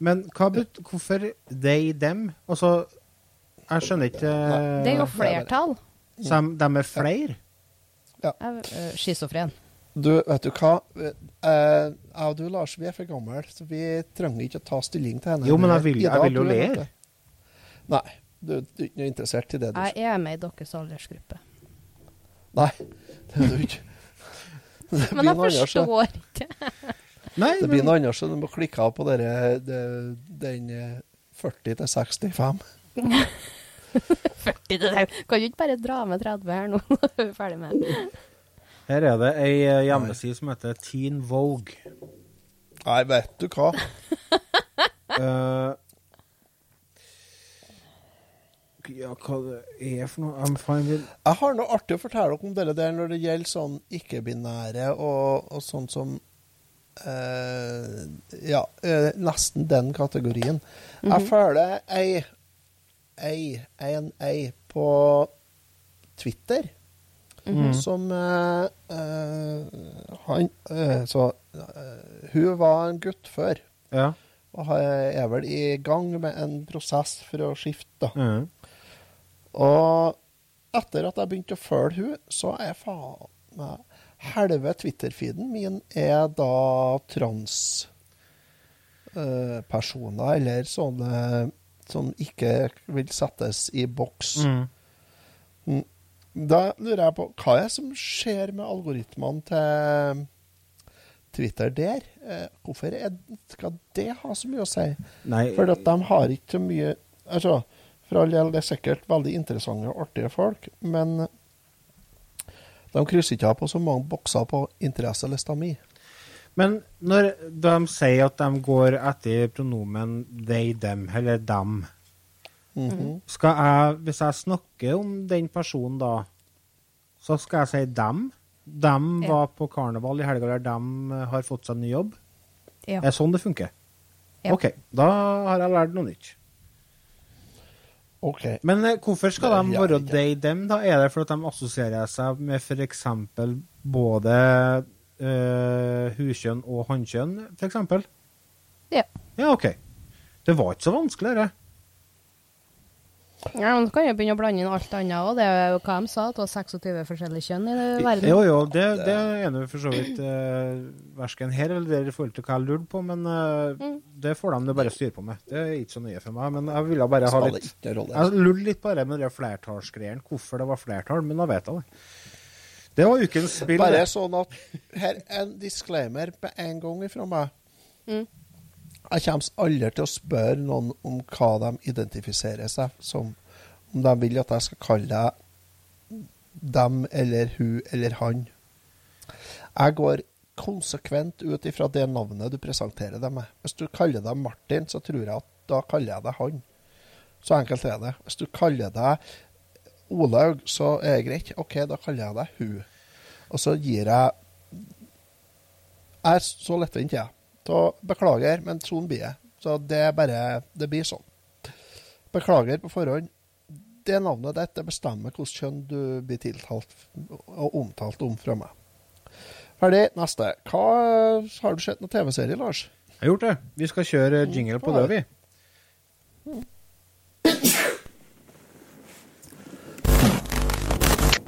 Men hva bet, hvorfor they, dem? Altså, jeg skjønner ikke eh, Det er jo flertall. Så de, de er flere? Ja. ja. Schizofren. Du, vet du hva? Eh, Jeg og du, Lars, vi er for gamle, så vi trenger ikke å ta stilling til henne. Jo, men jeg vil- jeg vil jo lære. Nei, du, du er ikke interessert i det. Du. Jeg er med i deres aldersgruppe. Nei, det er du ikke. Men jeg forstår ikke. Nei, Det blir men, noe annet, så du må klikke av på dere, det, den eh, 40 til 65. 40 til 65. Kan du ikke bare dra med 30 her nå? når vi er ferdig med her er det ei eh, hjemmeside som heter Teen Vogue. Nei, vet du hva? uh, ja, hva det er for noe I'm fine with Jeg har noe artig å fortelle dere om dere der når det gjelder sånn ikke-binære og, og sånn som eh, Ja, uh, nesten den kategorien. Jeg føler ei, ei, en ei på Twitter som uh, eh, Han Så hun var en gutt før. Ja. Og er vel i gang med en prosess for å skifte. da. mhm. Og etter at jeg begynte å følge hun, så er faen meg Halve Twitter-feeden min er da transpersoner, personer eller sånne som ikke vil settes i boks. Mm. Da lurer jeg på hva er det som skjer med algoritmene til Twitter der? Eh, hvorfor er, skal det ha så mye å si? Nei, For at de har ikke så mye altså, For all del, det er sikkert veldig interessante og artige folk, men de krysser ikke av på så mange bokser på interesselista mi. Men når de sier at de går etter pronomen they, them, eller dem Mhm. skal jeg, Hvis jeg snakker om den personen da, så skal jeg si dem? Dem Ja. var på karneval i helga, eller dem har fått seg ny jobb? Ja. Er det sånn det funker? Ja. OK, da har jeg lært noe nytt. OK. Men eh, hvorfor skal de være jeg ikke. they, them? da? Er det fordi de assosierer seg med f.eks. både uh, huskjønn og hannkjønn, f.eks.? Ja. Ja, OK. Det var ikke så vanskelig, det. Ja, men du kan jo begynne å blande inn alt annet òg. Det er jo hva de sa, at det var 26 forskjellige kjønn i verden. Jo, jo, det, det er nå for så vidt eh, versken her eller der i forhold til hva jeg lurte på, men eh, Mm. det får de det bare styre på med. Det er ikke så nøye for meg. Men jeg ville bare ha litt. Jeg lurte litt bare med de flertallsgreiene, hvorfor det var flertall, men da vet jeg det. Det var ukens spill. Bare sånn at Her er en disclaimer på en gang ifra meg. Mm. Jeg kommer aldri til å spørre noen om hva de identifiserer seg som. Om de vil at jeg skal kalle deg dem eller hun eller han. Jeg går konsekvent ut ifra det navnet du presenterer deg med. Hvis du kaller deg Martin, så tror jeg at da kaller jeg deg han. Så enkelt er det. Hvis du kaller deg Olaug, så er det greit. OK, da kaller jeg deg hun. Og så gir jeg Jeg er så lettvint, jeg. Så beklager, men sånn blir det. Så det er bare Det blir sånn. Beklager på forhånd. Det navnet ditt det bestemmer hvilket kjønn du blir tiltalt og omtalt om fra meg. Ferdig. Neste. Hva Har du sett noen TV-serie, Lars? Jeg har gjort det. Vi skal kjøre jingle på det, vi.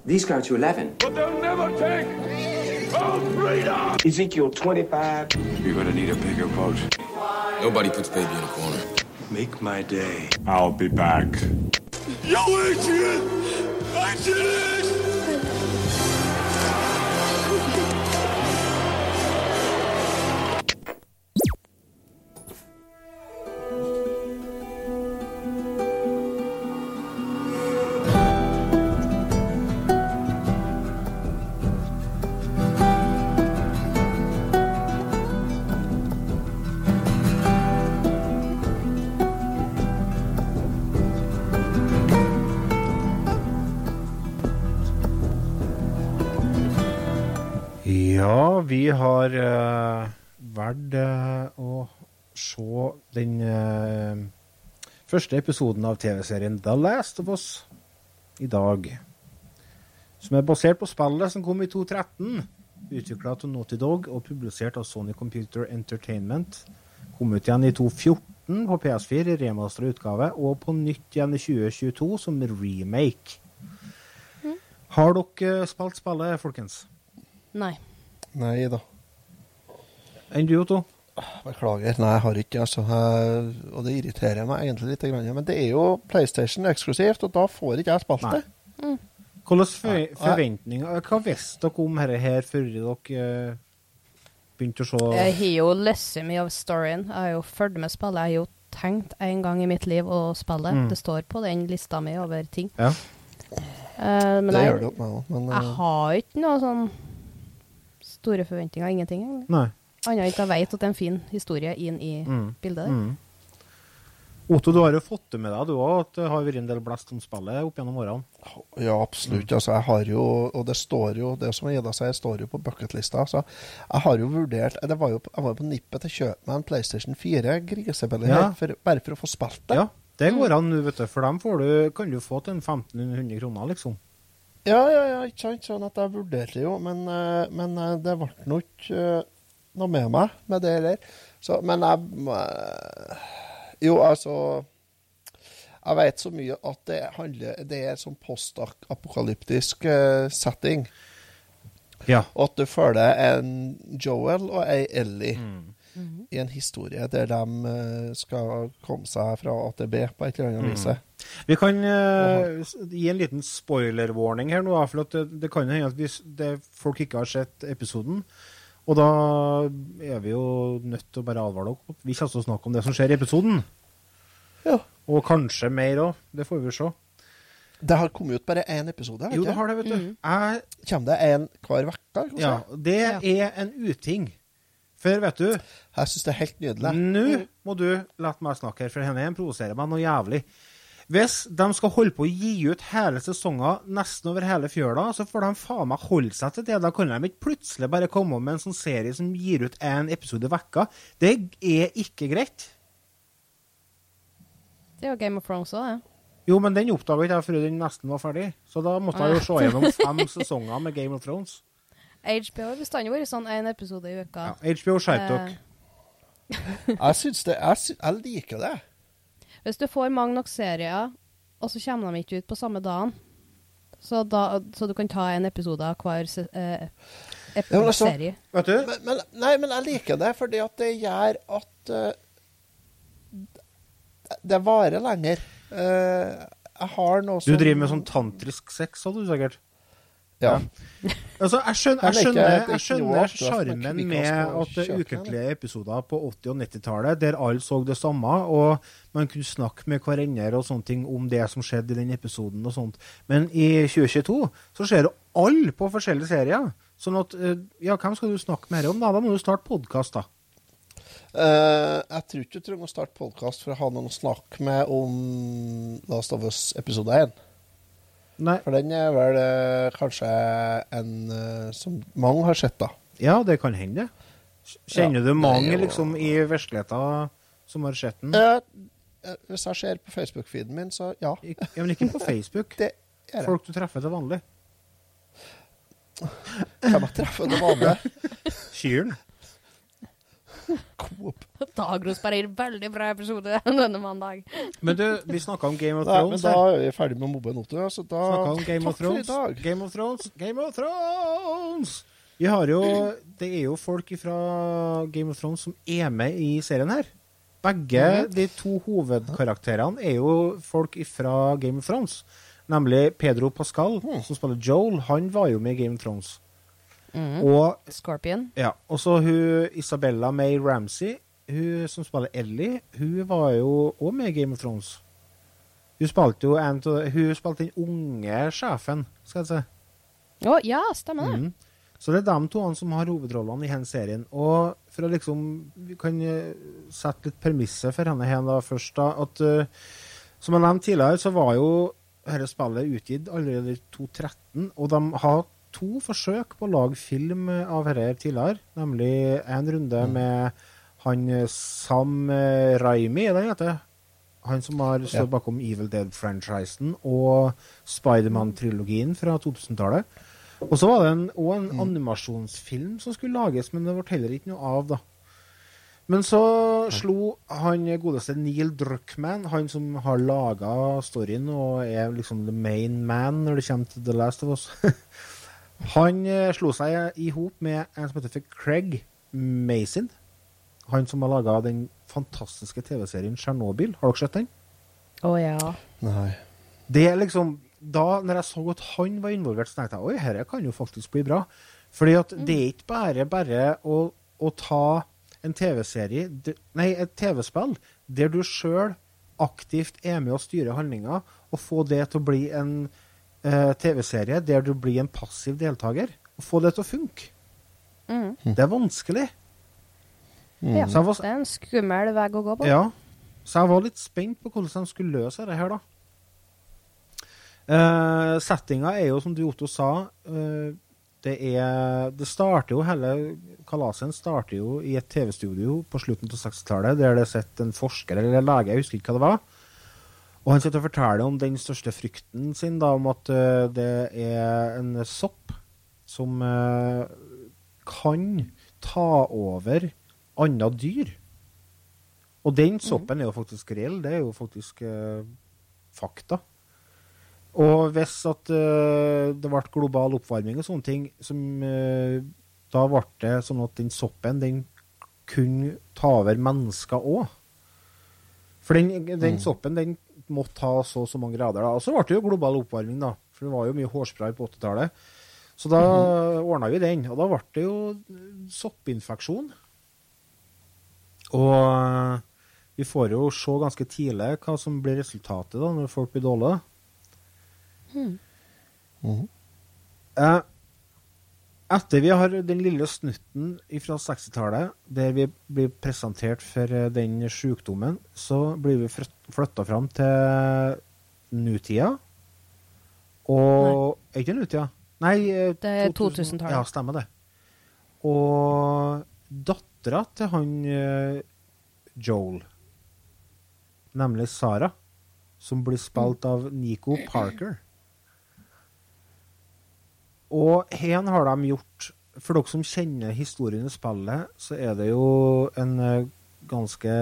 These go to 11. But they'll never take our freedom! Ezekiel 25. You're gonna need a bigger boat. Nobody puts baby in a corner. Make my day. I'll be back. Yo, Adrian! I did it! Har uh, valgt uh, å se den uh, første episoden av TV-serien The Last of Us i dag. Som er basert på spillet som kom i 2013. Utvikla av Naughty Dog og publisert av Sony Computer Entertainment. Kom ut igjen i 2014 på PS4 i remastera utgave, og på nytt igjen i 2022 som remake. Har dere spilt spillet, folkens? Nei. Nei da. Enn du, Otto? Beklager. Nei, jeg har ikke altså. Og det irriterer meg egentlig litt. Men det er jo PlayStation eksklusivt, og da får ikke jeg spilt det. Hvilke forventninger Hva visste dere om dette her før dere eh, begynte å se Jeg har jo lest mye av storyen. Jeg har jo fulgt med spillet. Jeg har jo tenkt en gang i mitt liv å spille. Mm. Det står på den lista mi over ting. Ja. Uh, men det jeg, gjør det opp meg òg, men jeg eh, har ikke noe sånn store forventninger. Ingenting. egentlig. Annet enn at jeg vet at det er en fin historie inn i Mm. bildet der. Mm. Otto, du har jo fått det med deg du òg, at det har vært en del blest om spillet opp gjennom årene. Ja, absolutt. Altså, jeg har jo, og det står jo, det som Ida sier, står jo på bucketlista. Så jeg har jo vurdert det var jo, Jeg var jo på nippet til å kjøpe meg en PlayStation 4 grisebille Ja. her, for, bare for å få spilt det. Ja, det går an vet du. For dem får du, kan du få til en 1500 kroner, liksom. Ja, ja, ja, ikke sant. Sånn at jeg vurderte jo, men, eh, men eh, det ble nå ikke eh, noe med meg med det heller. Så, men jeg Jo, altså Jeg vet så mye at det handler Det er sånn postapokalyptisk setting. Ja. Og at du føler en Joel og ei Ellie i en historie der de eh, skal komme seg fra A til B på et eller annet vis. Vi kan uh, gi en liten spoiler-warning her nå, for at det, det kan hende at vi, det, folk ikke har sett episoden. Og da er vi jo nødt til å bare advare dere. Vi kommer til å snakke om det som skjer i episoden. Ja. Og kanskje mer òg. Det får vi se. Det har kommet ut bare én episode? Ikke? Jo, det har det, vet du. Jeg Kommer det en hver uke? Ja, det er en uting. For vet du, Jeg syns det er helt nydelig. nå må du la meg snakke her, for denne provoserer meg noe jævlig. Hvis de skal holde på å gi ut hele sesonger nesten over hele fjøla, så får de faen meg holde seg til det. Da kan de ikke plutselig bare komme med en sånn serie som gir ut én episode i vekka. Det er ikke greit. Det er jo Game of Thrones òg, det. Jo, men den oppdaga ikke jeg før den nesten var ferdig. Så da måtte jeg jo se gjennom fem sesonger med Game of Thrones. HBO har bestandig vært sånn én episode i uka. Ja, HBO, skjerp dere. Eh, Jeg syns det jeg, sy jeg liker det. Hvis du får mange nok serier, og så kommer de ikke ut på samme dagen, så, da, så du kan ta en episode av hver se, eh, ep Ja, altså- serie. Vet du? Men, men, nei, men jeg liker det fordi at det gjør at uh, det varer lenger. Uh, jeg har noe som Du driver med sånn tantrisk sex, sa du sikkert? Ja. Altså, jeg skjønner, skjønner, er sjarmen med at det er ukentlige episoder på 80- og 90-tallet der alle så det samme, og man kunne snakke med hverandre og sånne ting om det som skjedde i den episoden og sånt. Men i 2022 så ser du alle på forskjellige serier. Sånn at eh, Ja, hvem skal du snakke med her om, da? Da må du starte podkast, da. Uh, jeg tror ikke du trenger å starte podkast for å ha noen å snakke med om Last of Us episode 1. Nei. For den er vel eh, kanskje en eh, som mange har sett, da. Ja, det kan hende. Kjenner du mange jo- liksom i virkeligheten som har sett den? Eh, eh, hvis jeg ser på Facebook-feeden min, så ja. Ik- Ja, men ikke på Facebook. Det er det. Folk du treffer til vanlig. Kan jeg treffe det vanlige? Kyrne. Coop. Dagros bare gir veldig bra episode denne mandag. Men du, vi snakka om Game of Nei, men Thrones. da er vi ferdig med å mobbe Noto, så da om Game takk of Thrones. for i dag. Game of Thrones, Game of Thrones! Vi har jo Det er jo folk fra Game of Thrones som er med i serien her. Begge de to hovedkarakterene er jo folk fra Game of Thrones. Nemlig Pedro Pascal, Mhm. som spiller Joel. Han var jo med i Game of Thrones. Mm. Og Scorpion. ja, og så hun Isabella May Ramsey, hun som spiller Ellie, hun var jo òg med i Game of Thrones. Hun spilte jo en Hun spilte den unge sjefen, skal jeg si. Å, ja, stemmer det. Mm. Så det er de to som har hovedrollene i denne serien. Og for å liksom Vi kan eh, sette litt premisset for henne her da først, da. At uh, som jeg nevnte tidligere, så var jo dette spillet utgitt allerede i 2013. Og de har to forsøk på å lage film av dette tidligere. Nemlig en runde med han Sam Raimi, er det han heter? Han som har stått Ja. bakom Evil Dead-franchisen og Spiderman-trilogien fra 2000-tallet. Og så var det en, også en animasjonsfilm som skulle lages, men det ble heller ikke noe av, da. Men så slo han godeste Neil Druckmann, han som har laga storyen og er liksom the main man når det kommer til The Last of Us Han eh, slo seg i hop med en som heter Craig Mason. Han som har laga den fantastiske TV-serien Tsjernobyl. Har dere sett den? Å ja. Nei. Det er liksom Da når jeg så at han var involvert, så tenkte jeg oi, dette kan jo faktisk bli bra. Fordi at det er ikke bare bare å, å ta en TV-serie Nei, et TV-spill der du sjøl aktivt er med å styre handlinga, og få det til å bli en eh, TV-serie der du blir en passiv deltaker. Og få det til å funke. Mm. Det er vanskelig. ja. Så jeg var, Det er en skummel vei å gå på. ja. Så jeg var litt spent på hvordan de skulle løse det her, da. Uh, settinga er jo, som du Otto sa uh, Det er Det starter jo Hele kalasen starter jo i et TV-studio på slutten av 60-tallet, der det sitter en forsker eller lege, jeg husker ikke hva det var. Og han sitter og forteller om den største frykten sin, da, om at uh, det er en sopp som uh, kan ta over andre dyr. Og den soppen er jo faktisk reell. Det er jo faktisk uh, fakta. Og hvis at det ble global oppvarming og sånne ting, som, da ble det sånn at den soppen den kunne ta over mennesker òg. For den, den soppen den måtte ha så og så mange grader. Og så ble det jo global oppvarming, da. For det var jo mye hårspray på 80-tallet. Så da ordna vi den. Og da ble det jo soppinfeksjon. Og eh, vi får jo se ganske tidlig hva som blir resultatet da, når folk blir dårlige. Mhm. Eh, etter vi har den lille snutten fra 60-tallet, der vi blir presentert for eh, den sykdommen, så blir vi flytta fram til nutida. Og Er ikke nutida? Nei, eh, Det er 2000 2000-tallet. Ja, stemmer det. Og dattera til han eh, Joel, nemlig Sara, som blir spilt av Nico Parker. Og her har de gjort For dere som kjenner historien i spillet, så er det jo en eh, ganske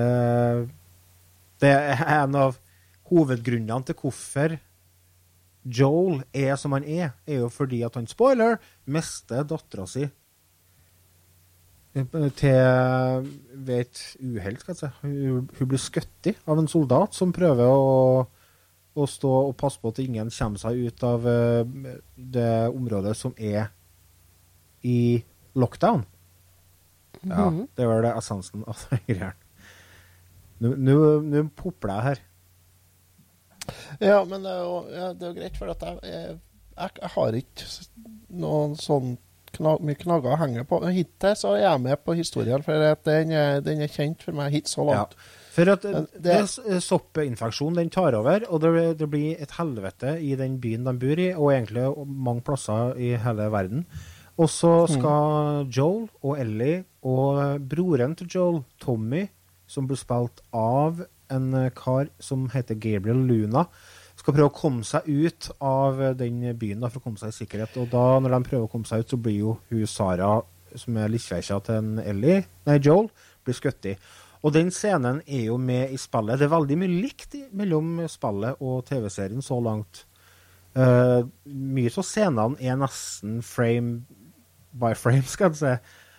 Det er en av hovedgrunnene til hvorfor Joel er som han er, er jo fordi at han, spoiler, mister dattera si til ved et uhell, skal jeg si. Hun, hun blir skutt av en soldat som prøver å, å stå og passe på at ingen kommer seg ut av eh, det området som er i lockdown. Ja, det var det essensen av den greia. Nå- popler jeg her. Ja, men det er jo, ja, det er jo greit, for at jeg, jeg, jeg, jeg har ikke noen sånn knag, mye knagger å henge på. Hittil så er jeg med på historien, for den, er, den er kjent for meg hit så Ja. For at det, det- soppinfeksjonen den tar over, og det, det blir et helvete i den byen de bor i, og egentlig mange plasser i hele verden. Og så skal Joel og Ellie og broren til Joel, Tommy, som blir spilt av en eh, kar som heter Gabriel Luna, skal prøve å komme seg ut av eh, den byen da, for å komme seg i sikkerhet. Og da, når de prøver å komme seg ut, så blir jo hun Sara, som er lillesveikja til en Ellie, nei, Joel, blir skutt i. Og den scenen er jo med i spillet. Det er veldig mye likt mellom spillet og TV-serien så langt. Uh, mye av scenene er nesten frame by frame, skal jeg si.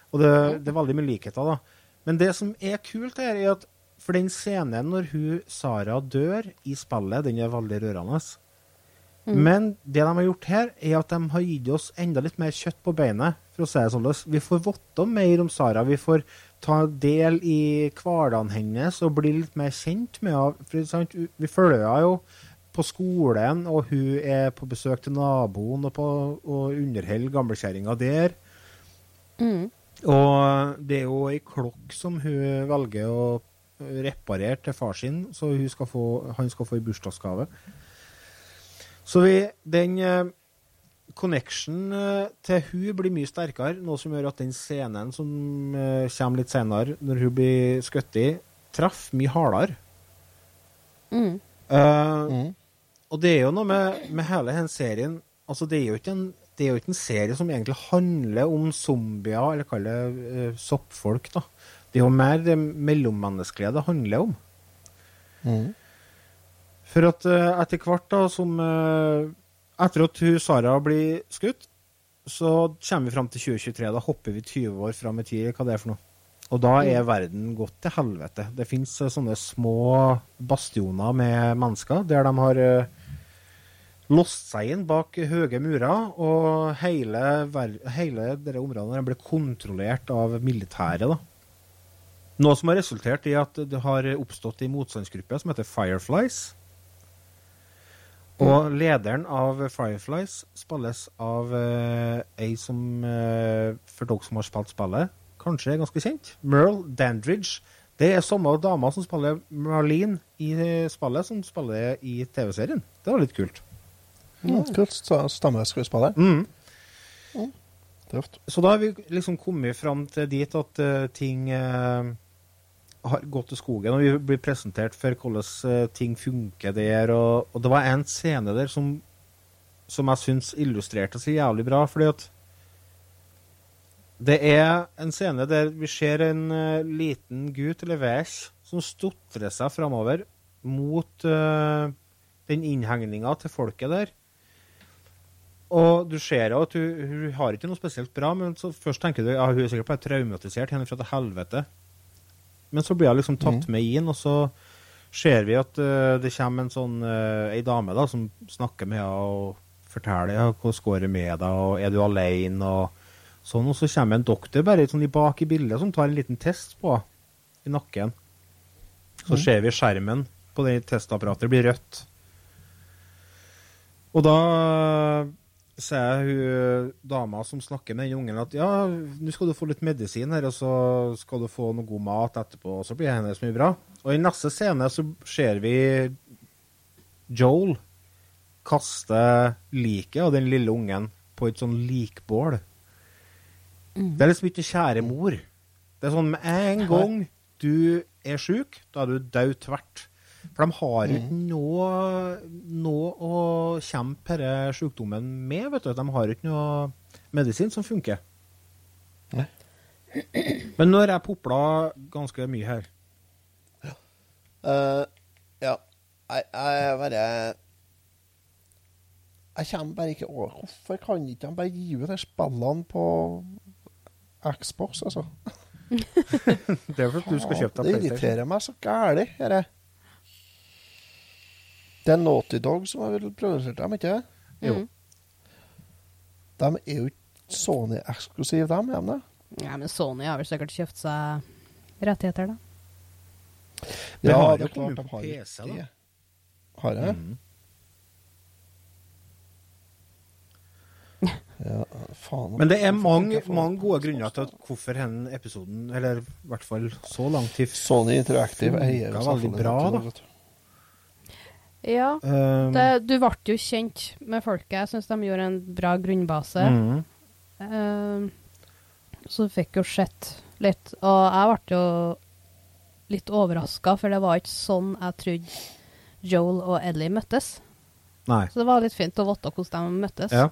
Og det, det er veldig mye likheter, da. Men det som er kult her, er at for den scenen når hun, Sara dør i spillet, den er veldig rørende. Men det de har gjort her, er at de har gitt oss enda litt mer kjøtt på beinet. for å si det sånn. Vi får vite mer om Sara. Vi får ta del i hverdagen hennes og bli litt mer kjent med henne. Vi følger henne jo på skolen, og hun er på besøk til naboen og, på, og underholder gamlekjerringa der. Og det er jo ei klokk som hun velger å reparere til far sin, så hun skal få, han skal få i bursdagsgave. Så vi, den eh, connection eh, til hun blir mye sterkere, noe som gjør at den scenen som eh, kommer litt senere, når hun blir skutt i, treffer mye hardere. Mm. Eh, Og det er jo noe med, med hele den serien Altså, det er jo ikke en det er jo ikke en serie som egentlig handler om zombier, eller kall det uh, soppfolk, da. Det er jo mer det mellommenneskelige det handler om. For at uh, etter hvert, da, som eh, Etter at hun, Sara blir skutt, så kommer vi fram til 2023. Da hopper vi 20 år fram i tid, hva det er for noe. Og da er verden gått til helvete. Det fins sånne små bastioner med mennesker der de har eh, låst seg inn bak høye murer, og hele, hele dette området blir kontrollert av militæret. da. Noe som har resultert i at det har oppstått en motstandsgruppe som heter Fireflies. Og lederen av Fireflies spilles av uh, ei som, uh, for dere som har spilt spillet, kanskje er ganske kjent. Merle Dandridge. Det er samme dama som spiller Marlene i spillet, som spiller i TV-serien. Det var litt kult. Ja, kult. Så Mm. Mm. Tøft. Så da har vi liksom kommet fram til dit at uh, ting eh, har gått til skogen, og vi blir presentert for hvordan eh, ting funker der. Og, og det var en scene der som, som jeg syns illustrerte så jævlig bra, fordi at det er en scene der vi ser en uh, liten gutt eller væsj som stotrer seg framover mot uh, den innhegninga til folket der. Og du ser at hun, hun har ikke noe spesielt bra, men så først tenker du ja, hun er sikkert bare traumatisert henne fra til helvete. Men så blir jeg liksom tatt med inn, og så ser vi at uh, det kommer en sånn uh, ei dame da, som snakker med henne og forteller ja, hvordan går det med deg, og er du alene, og sånn. Og så kommer en doktor bare sånn i bak i bildet som tar en liten test på henne i nakken. Så ser vi skjermen på det testapparatet blir rødt. Og da sier hun dama som snakker med den ungen at ja, nå skal du få litt medisin her, og så skal du få noe god mat etterpå, og så blir hennes mye bra. Og i neste scene så ser vi Joel kaste liket av den lille ungen på et sånn likbål. Det er liksom ikke kjære mor. Det er sånn med en gang du er sjuk, da er du død tvert. For de har ikke noe, noe å kjempe denne sykdommen med, vet du. De har ikke noe medisin som funker. Nei. Men nå har jeg popla ganske mye her. Ja. Jeg, jeg bare Jeg kommer bare ikke over Hvorfor kan ikke de bare gi ut de spillene på Xbox, altså? Det er for at du skal kjøpe deg PlayStation. irriterer meg så gæli, dette. Det er Naughty Dog som har produsert dem, ikke det? Jo. De er jo ikke Sony-eksklusive, dem, er de det? Ja, men Sony har vel sikkert kjøpt seg rettigheter, da. Det har det er klart de på har PC, da. det. Har jeg? Mm. Ja, faen. Men det er mange, mange gode grunner til at hvorfor denne episoden, eller i hvert fall så langt tid Sony Interactive Funka eier veldig bra, da. Ja, um, det, du ble jo kjent med folket. Jeg syns de gjorde en bra grunnbase. Mm. Um, så du fikk jo sett litt. Og jeg ble jo litt overraska, for det var ikke sånn jeg trodde Joel og Ellie møttes. Nei. Så det var litt fint å vite hvordan de møttes. Ja.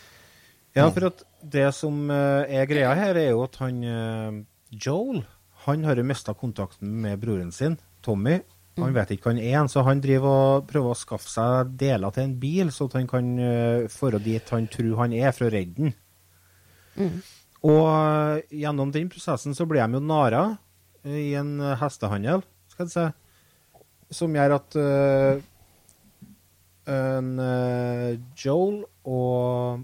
ja, for at det som eh, er greia her, er jo at han eh, Joel han har jo mista kontakten med broren sin, Tommy. Han vet ikke hva han er, så han driver og prøver å skaffe seg deler til en bil, så han kan uh, dra dit han tror han er, for å redde den. Mm. Og eh, gjennom den prosessen så blir de jo nara eh, i en eh, hestehandel, skal jeg si, som gjør at uh, en, uh, Joel og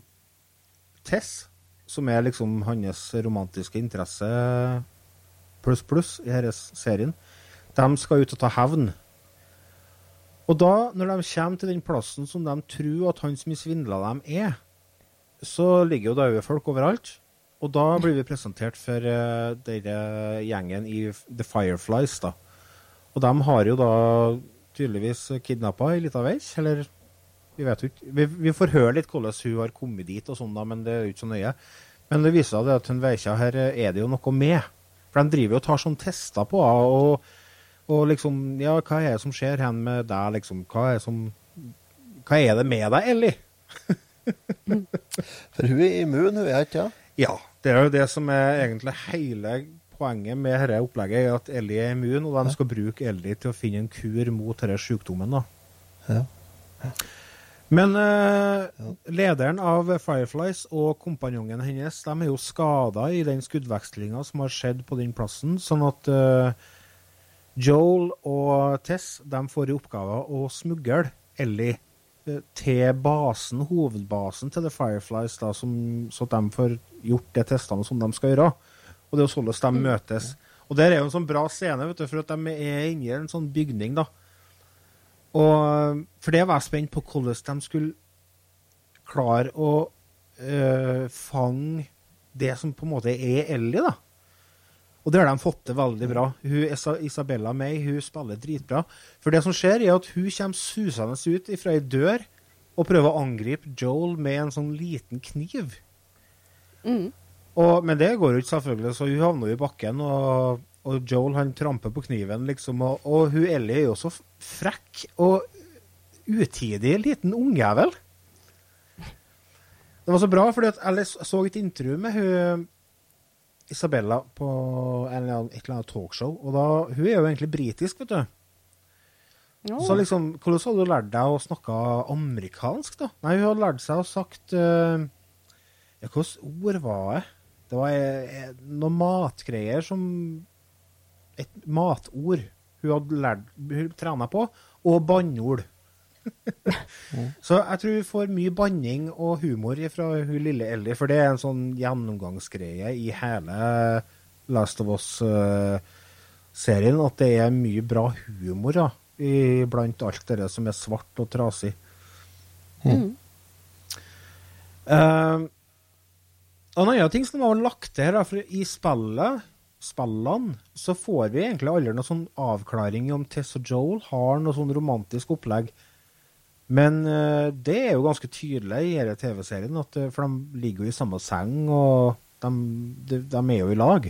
Tess, som er liksom hans romantiske interesse pluss pluss i denne serien, de skal ut og ta hevn. Og da, når de kommer til den plassen som de tror at han som svindla dem er, så ligger jo døde folk overalt. Og da blir vi presentert for uh, denne gjengen i The Fireflies, da. Og de har jo da tydeligvis kidnappa ei lita veis, eller vi vet jo ikke. Vi, vi får høre litt hvordan hun har kommet dit og sånn, da, men det er jo ikke så nøye. Men det viser seg at hun veikja her eh, er det jo noe med. For de driver jo og tar sånn tester på henne, og, og liksom Ja, hva er det som skjer hen med deg, liksom? Hva er, det som, hva er det med deg, Ellie? For hun er immun, hun er ikke det? Ja, det er jo det som er egentlig hele poenget med dette opplegget, er at Ellie er immun, og de skal bruke Ellie til å finne en kur mot denne sykdommen. da. Ja. Men eh, lederen av Fireflies og kompanjongen hennes de er jo skada i den skuddvekslinga som har skjedd på den plassen, sånn at eh, Joel og Tess de får i oppgave å smugle Ellie eh, til basen, hovedbasen til The Fireflies, da, som, så de får gjort de testene som de skal gjøre. Og det er jo sånn de møtes. Og der er jo en sånn bra scene, vet du, for at de er inne i en sånn bygning, da. Og For det var jeg spent på hvordan de skulle klare å øh, fange det som på en måte er Ellie, da. Og det har de fått til veldig bra. Hun, Isabella May hun spiller dritbra. For det som skjer, er at hun kommer susende ut fra ei dør og prøver å angripe Joel med en sånn liten kniv. Mm. Og, men det går jo ikke, selvfølgelig, så hun havner jo i bakken, og, og Joel han tramper på kniven, liksom. Og, og hun Ellie er jo så frekk og utidig liten ungjævel. Det var så bra, for jeg så et intervju med hun Isabella på en eller annen, et eller annet talkshow, og da, hun er jo egentlig britisk, vet du. Ja. Så liksom, hvordan hadde du lært deg å snakke amerikansk, da? Nei, hun hadde lært seg å sagt uh, Ja, hvilket ord var det? Det var eh, noen matgreier som Et matord hun hadde lært, hun trena på, og banneord. Så jeg tror vi får mye banning og humor fra hun lille Ellie, for det er en sånn gjennomgangsgreie i hele Last of Us-serien, at det er mye bra humor da, i, blant alt det som er svart og trasig. Mm. Uh, en annen ting som var lagt til her, da, for i spillet, spillene, så får vi egentlig aldri noen sånn avklaring om Tess og Joel har noe sånn romantisk opplegg. Men eh, det er jo ganske tydelig i denne TV-serien, at, eh, for de ligger jo i samme seng, og de, de, de er jo i lag.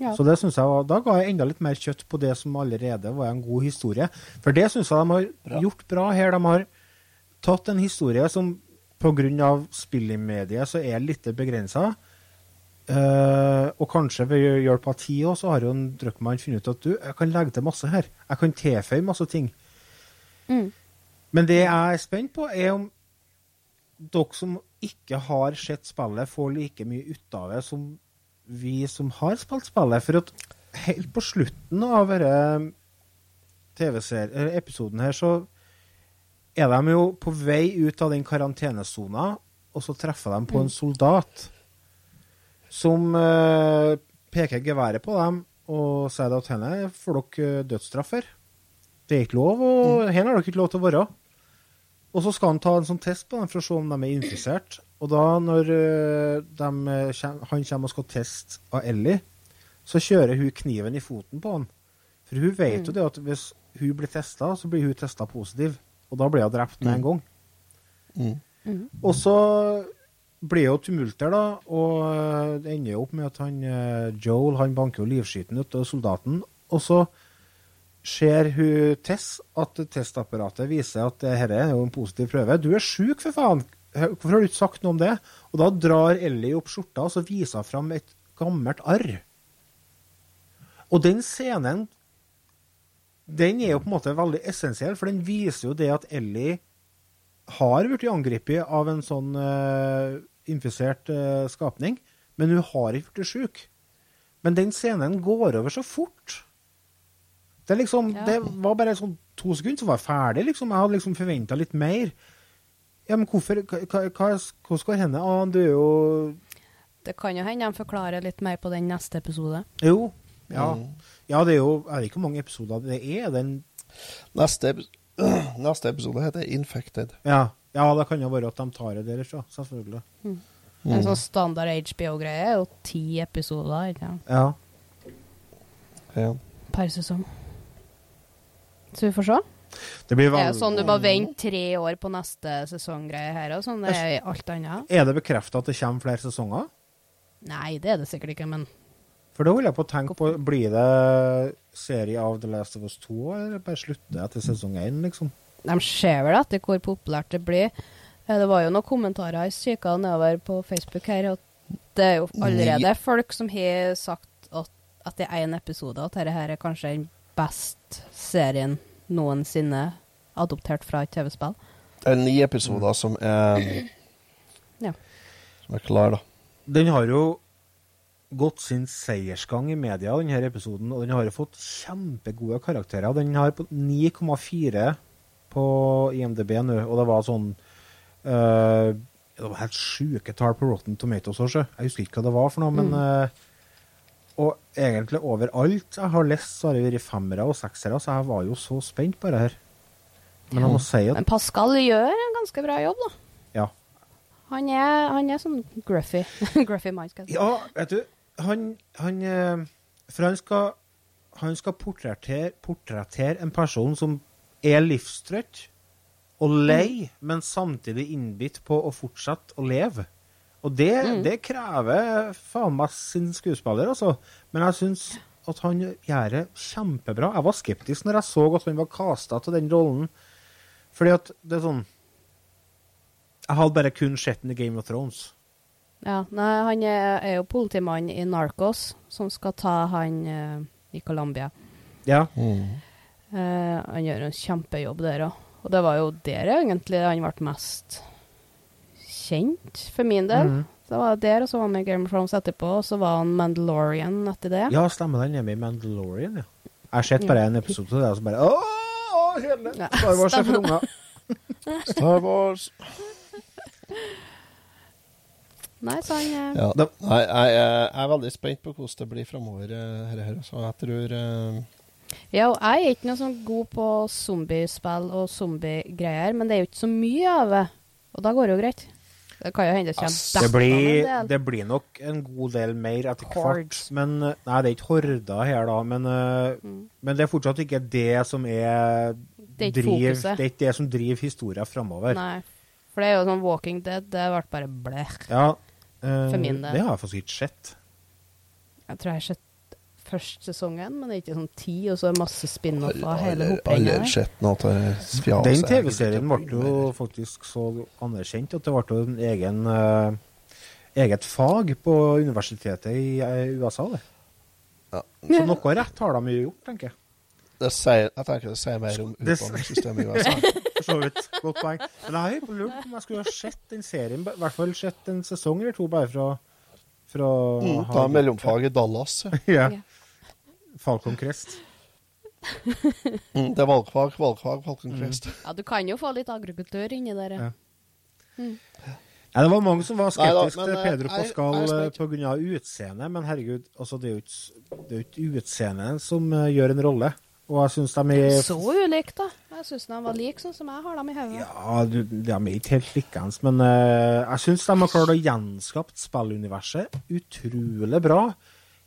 Ja. Så det synes jeg var, Da ga jeg enda litt mer kjøtt på det som allerede var en god historie. For det syns jeg de har Bra. gjort bra her. De har tatt en historie som pga. spill i mediet så er litt begrensa. Uh, Og kanskje ved hjelp av tid også, så har jo en Druckmann funnet ut at du, jeg kan legge til masse her. Jeg kan tilføye masse ting. Mm. Men det jeg er spent på, er om dere som ikke har sett spillet, får like mye ut av det som vi som har spilt spillet. For at helt på slutten av denne TV-episoden her, så er de jo på vei ut av den karantenesona, og så treffer de på en soldat som eh, peker geværet på dem og sier at henne får dere dødsstraff for. Det er ikke lov, og her har dere ikke lov til å være. Og så skal han ta en sånn test på dem for å se om de er infisert. Og da, når eh, dem, eh, han kommer og skal teste av Ellie, så kjører hun kniven i foten på han. For hun vet jo det at hvis hun blir testa, så blir hun testa positiv. Og da blir hun drept med en gang. Mm. Og så blir jo tumult der, da, og eh, det ender jo opp med at han Joel han banker jo livskyten ut av soldaten. Og så ser hun Tess at testapparatet viser at dette er jo en positiv prøve. Du er sjuk, for faen! Hvorfor har du ikke sagt noe om det? Og da drar Ellie opp skjorta og så viser hun fram et gammelt arr. Og den scenen den er jo på en måte veldig essensiell, for den viser jo det at Ellie har blitt angrepet av en sånn uh, infisert uh, skapning, men hun har ikke blitt sjuk. Men den scenen går over så fort. Det, liksom, Ja. det var bare sånn to sekunder, så var jeg ferdig. Liksom. Jeg hadde liksom forventa litt mer. Ja, men hvorfor hva, hva, hva- Hvordan går henne? Ah, du er jo Det kan jo hende de forklarer litt mer på den neste episode. Jo. Ja. Mm. ja, det er jo Jeg vet ikke hvor mange episoder det er. Den Neste, neste episode heter Infected. Ja, ja det kan jo være at de tar det derfra. Selvfølgelig. En sånn standard HBO-greie er jo ti episoder ikke Ja. Ja. per sesong. Så vi får se. Det blir Det er jo sånn du bare venter tre år på neste sesonggreie her, og sånn det er alt annet. Er det bekrefta at det kommer flere sesonger? Nei, det er det sikkert ikke, men For da holder jeg på å tenke på Blir det serie av The Last of Us 2, eller bare slutter etter sesong 1, liksom? de ser vel etter hvor populært det blir. Eh, Det var jo noen kommentarer jeg kikka nedover på Facebook her, og det er jo allerede folk som har sagt at det er én episode at dette her er kanskje den beste serien noensinne adoptert fra et TV-spill. Det er ni episoder som er Ja. Som er klar, da. Den har jo gått sin seiersgang i media, denne episoden, og den har jo fått kjempegode karakterer. Den har på 9,4 på IMDb nå, og det var sånn eh, Det var helt sjuke tall på Rotten Tomatoes også. Jeg husker ikke hva det var for noe, men eh, Og egentlig overalt jeg har lest, så har det vært femmere og seksere, så jeg var jo så spent på det her. Men jeg må si at Men Pascal gjør en ganske bra jobb, da. Ja. Han er, han er sånn gruffy. gruffy mann, skal jeg si. Ja, vet du, han, han eh, For han skal, han skal portrettere, portrettere en person som er livstrøtt og lei, men samtidig innbitt på å fortsette å leve. Og det, det krever faen meg sin skuespiller, altså. Men jeg syns at han gjør det kjempebra. Jeg var skeptisk når jeg så at han var casta til den rollen. Fordi at det er sånn Jeg hadde bare kun sett den i Game of Thrones. Ja, nei, han er, er jo politimann i Narcos, som skal ta han uh, i Colombia. Ja. Mm. Uh, han gjør en kjempejobb der òg. Og det var jo der egentlig han ble mest kjent, for min del. Mm. Det var der, og så var han med i Game of Thrones etterpå, og så var han Mandalorian etter det. Ja, stemmer den er med i Mandalorian, ja. Jeg har sett bare en episode av det, og så bare Åh, kjedelig! Ja, Star Wars er for unger. Star Wars Nei, så han eh, ja. det, Nei, jeg, jeg er veldig spent på hvordan det blir framover. Her, her, så jeg tror uh, Ja, og jeg er ikke noe sånn god på zombiespill og zombiegreier, men det er jo ikke så mye av det. Og da går det jo greit. Det kan jo hende det kommer Ass, Det blir, det blir nok en god del mer etter hvert. Men, eh, nei, det er ikke horder her, da. Men, eh, Mm. men det er fortsatt ikke det som er Det er driv, fokuset. Det er ikke det som driver historien framover. Nei. For det er jo sånn Walking Dead, det ble bare bleh. Ja, øh, For min del. Det har jeg faktisk ikke sett. Jeg tror jeg har sett første sesongen, men det er ikke sånn ti, og så er masse spin-off av hele fjas. Den TV-serien ble jo faktisk så anerkjent at det ble jo en egen, uh, eget fag på universitetet i eh, USA. Det. Ja. Så noe rett har de jo gjort, tenker jeg. Det sier, jeg tenker det sier mer om utdanningssystemet i USA. For så vidt. Godt poeng. Men jeg har lurt på om jeg skulle ha sett den serien, i hvert fall sett en sesong eller to, bare fra, fra Mm, ta mellomfag i Dallas. ja. Falcon Crest. Mm, det er valgfag, valgfag, Falcon Crest. Ja, du kan jo få litt agrikultur inni der. Ja. Mm. Ja, det var mange som var skeptiske til eh, Pedro Pascal er eh, utseendet, men herregud, altså, det er jo ikke, utseendet som uh, gjør en rolle. Og jeg syns de er Så ulikt, da. Jeg syns de var like sånn som jeg har dem i hodet. Ja, du, de er ikke helt likeens, men uh, jeg syns de har klart å gjenskapt spilluniverset utrolig bra.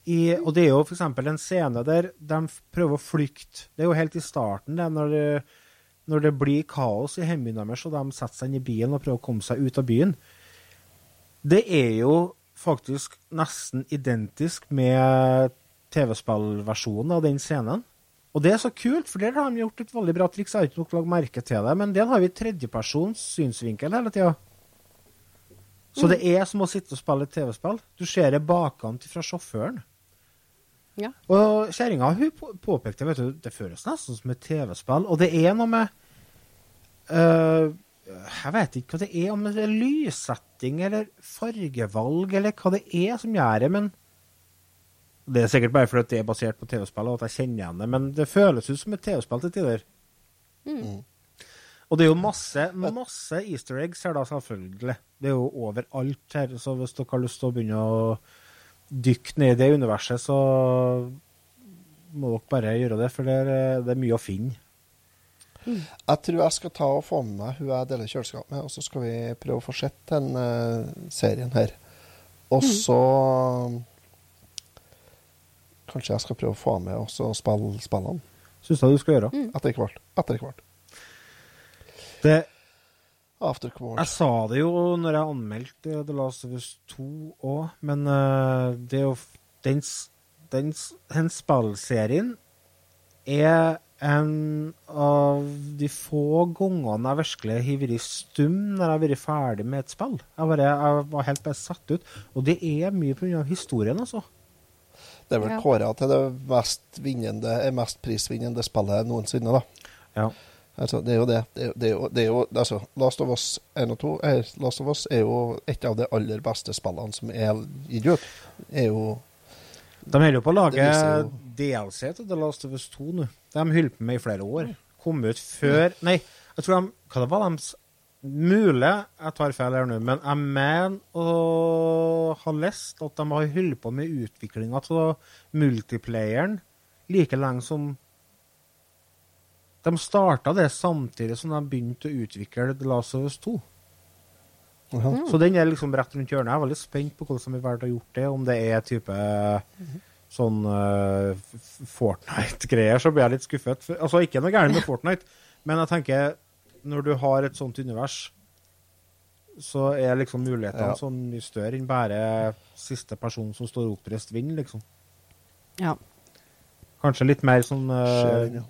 I, og det er jo f.eks. en scene der de prøver å flykte. Det er jo helt i starten, det, når når det blir kaos i hjembyen deres, og de setter seg inn i bilen og prøver å komme seg ut av byen. Det er jo faktisk nesten identisk med TV-spillversjonen av den scenen. Og det er så kult, for der har de gjort et veldig bra triks. Jeg har ikke nok lagt merke til det, men der har vi tredjepersons synsvinkel hele tida. Så det er som å sitte og spille et TV-spill. Du ser det bakkant fra sjåføren. Ja. Og kjerringa påpekte vet du, det føles nesten som et TV-spill. Og det er noe med uh, Jeg vet ikke hva det er, om det er lyssetting eller fargevalg eller hva det er som gjør det, men Det er sikkert bare fordi det er basert på TV-spill og at jeg kjenner igjen det, men det føles ut som et TV-spill til tider. Mm. Og det er jo masse, masse easter eggs her, da, selvfølgelig. Det er jo overalt her. Så hvis dere har lyst til å begynne å dykke ned i det universet, så må dere bare gjøre det, for det er, det er mye å finne. Jeg tror jeg skal ta og få med meg hun jeg deler kjøleskap med, og så skal vi prøve å få sett den uh, serien her. Og så Kanskje jeg skal prøve å få med også og spille spillene Syns jeg du skal gjøre. etter hvert. Etter hvert. Det, After Quart. jeg sa det jo når jeg anmeldte The Last of Us 2 òg, men uh, det er jo den, den, den spillserien er en av de få gangene jeg virkelig har vært stum når jeg har vært ferdig med et spill. Jeg, bare, jeg var helt bare satt ut. Og det er mye pga. historien, altså. Det er vel Ja. kåra til det mest, vinnende, mest prisvinnende spillet noensinne, da. Ja. Altså, det er jo det. Det er, jo- det er jo, altså, Last of Us 1 og 2 er, Last of Us er jo et av de aller beste spillene som er gitt ut. Er jo De holder på å lage DLC til The Last of Us 2 nå. De har holdt på med i flere år. Kom ut før Nei, jeg tror de Hva det var de Mulig jeg tar feil her nå, men jeg mener å ha lest at de har holdt på med utviklinga av multiplayeren like lenge som De starta det samtidig som de begynte å utvikle The Last of Us 2. ja. Så den er liksom rett rundt hjørnet. Jeg er veldig spent på hvordan de har valgt å gjort det. Om det er type sånn uh, Fortnite-greier, så blir jeg litt skuffet. Altså, ikke noe gærent med Fortnite, men jeg tenker når du har et sånt univers, så er liksom mulighetene Ja. sånn mye større enn bare siste person som står oppreist vinner, liksom. Ja. Kanskje litt mer sånn uh,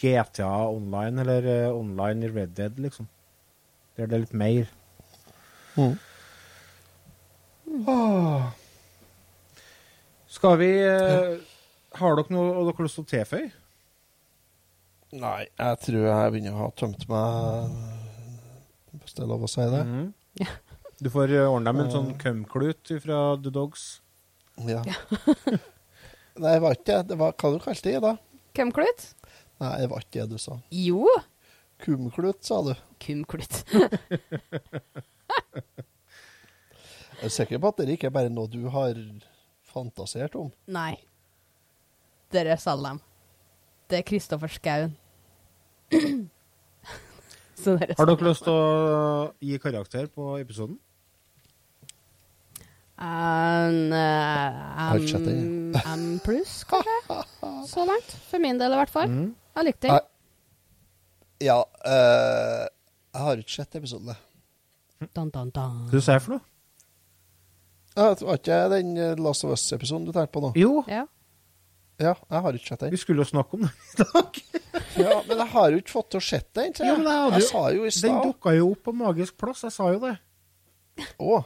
GTA online, eller uh, online i Red Dead, liksom. Der det er litt mer. Mm. Åh. Skal vi eh, Har dere noe dere har lyst til å tilføye? Nei, jeg tror jeg begynner å ha tømt meg, hvis det er lov å si det. Mhm. Du får eh, ordne deg med en sånn kømklut fra The Dogs. Ja. Nei, det var ikke det. Det var hva du kalte det da? Kumklut? Nei, det var ikke det du sa. Jo. Kumklut, sa du. Kumklut. Er sikker på at det ikke er bare noe du har fantasert om? Nei. Dere selger dem. Det er Kristoffer Skaun. Har dere lyst til å gi karakter på episoden? En, eh, sett den, M, M pluss, kanskje? Så langt. For min del, i hvert fall. Mm. Jeg likte den. Ja, eh, jeg har ikke sett episoden. jeg. Dun, dun, dun. Hva du sier for noe? Ja, Det var ikke den eh, Last of Us-episoden du tenkte på nå? Jo, Ja. Ja, jeg har ikke sett den. vi skulle jo snakke om det i dag. Ja, Men jeg har jo ikke fått til å sett den. Jeg. Jo, jeg. men jeg hadde jeg jo- sa jo i Den stad dukka jo opp på magisk plass, jeg sa jo det. Å,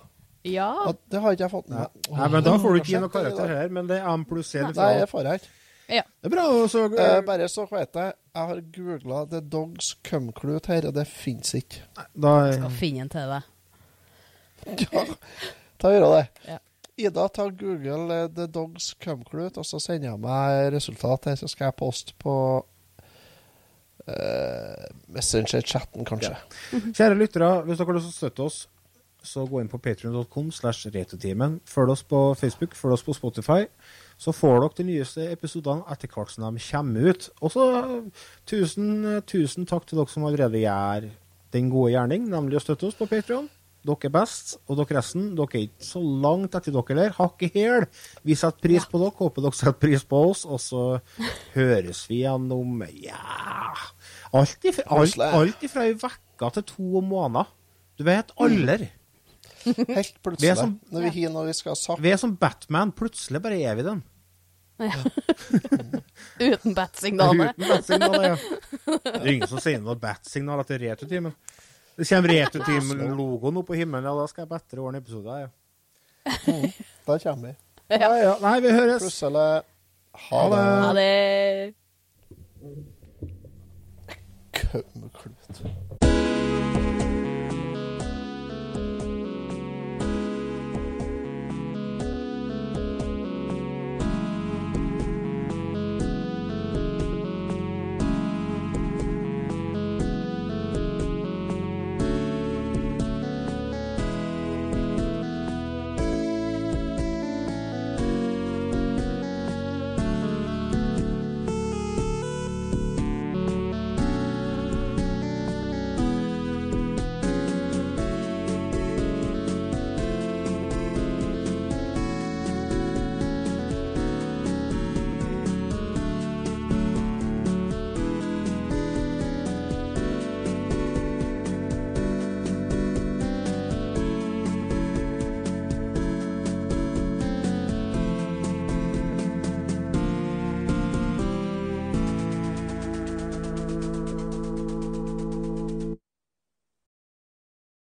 Ja. Ja, det har ikke jeg fått med meg. Nei, men da får du ikke gi noen noe karakter her, men det er M pluss C. Nei, jeg får jeg ikke. ja. Det er bra. så uh, bare så vet jeg, jeg har googla The Dogs Cumclute her, og det fins ikke. da, Skal finne en til deg. Ja, ta gjøre det. Ja. Ida, ta Google eh, The Dogs Cumclute, og så sender jeg meg resultatet her, så skal jeg poste på Uh, Messenger-chatten, kanskje. Kjære lyttere, hvis dere har lyst til å støtte oss, så gå inn på patreon.com slash retotimen. Følg oss på Facebook, følg oss på Spotify. Så får dere de nyeste episodene etter hvert som de kommer ut. Og så tusen, tusen takk til dere som allerede gjør den gode gjerning, nemlig å støtte oss på Patreon. Dere er best, og dere resten, dere er ikke så langt etter dere heller. Hakk i hæl. Vi setter pris på dere, håper dere setter pris på oss, og så høres vi gjennom ja Alt ifra, alt, alt ifra ei uke til to måneder. Du vet, aldri. Helt Vi er plutselig, som- når vi har noe vi skal ha sagt. Vi er som Batman. Plutselig bare er vi den. Uten bat-signalet. Uten bat-signaler, ja. Det er ingen som sender noe bat-signal etter Returtimen. Det kommer Returtimen-logoen opp på himmelen, ja, da skal jeg bedre ordne episoder. Ja. Da kommer vi. Ja, ja. Nei, vi høres. Plutselig Ha Ha det. det. Ha det. Cumclute.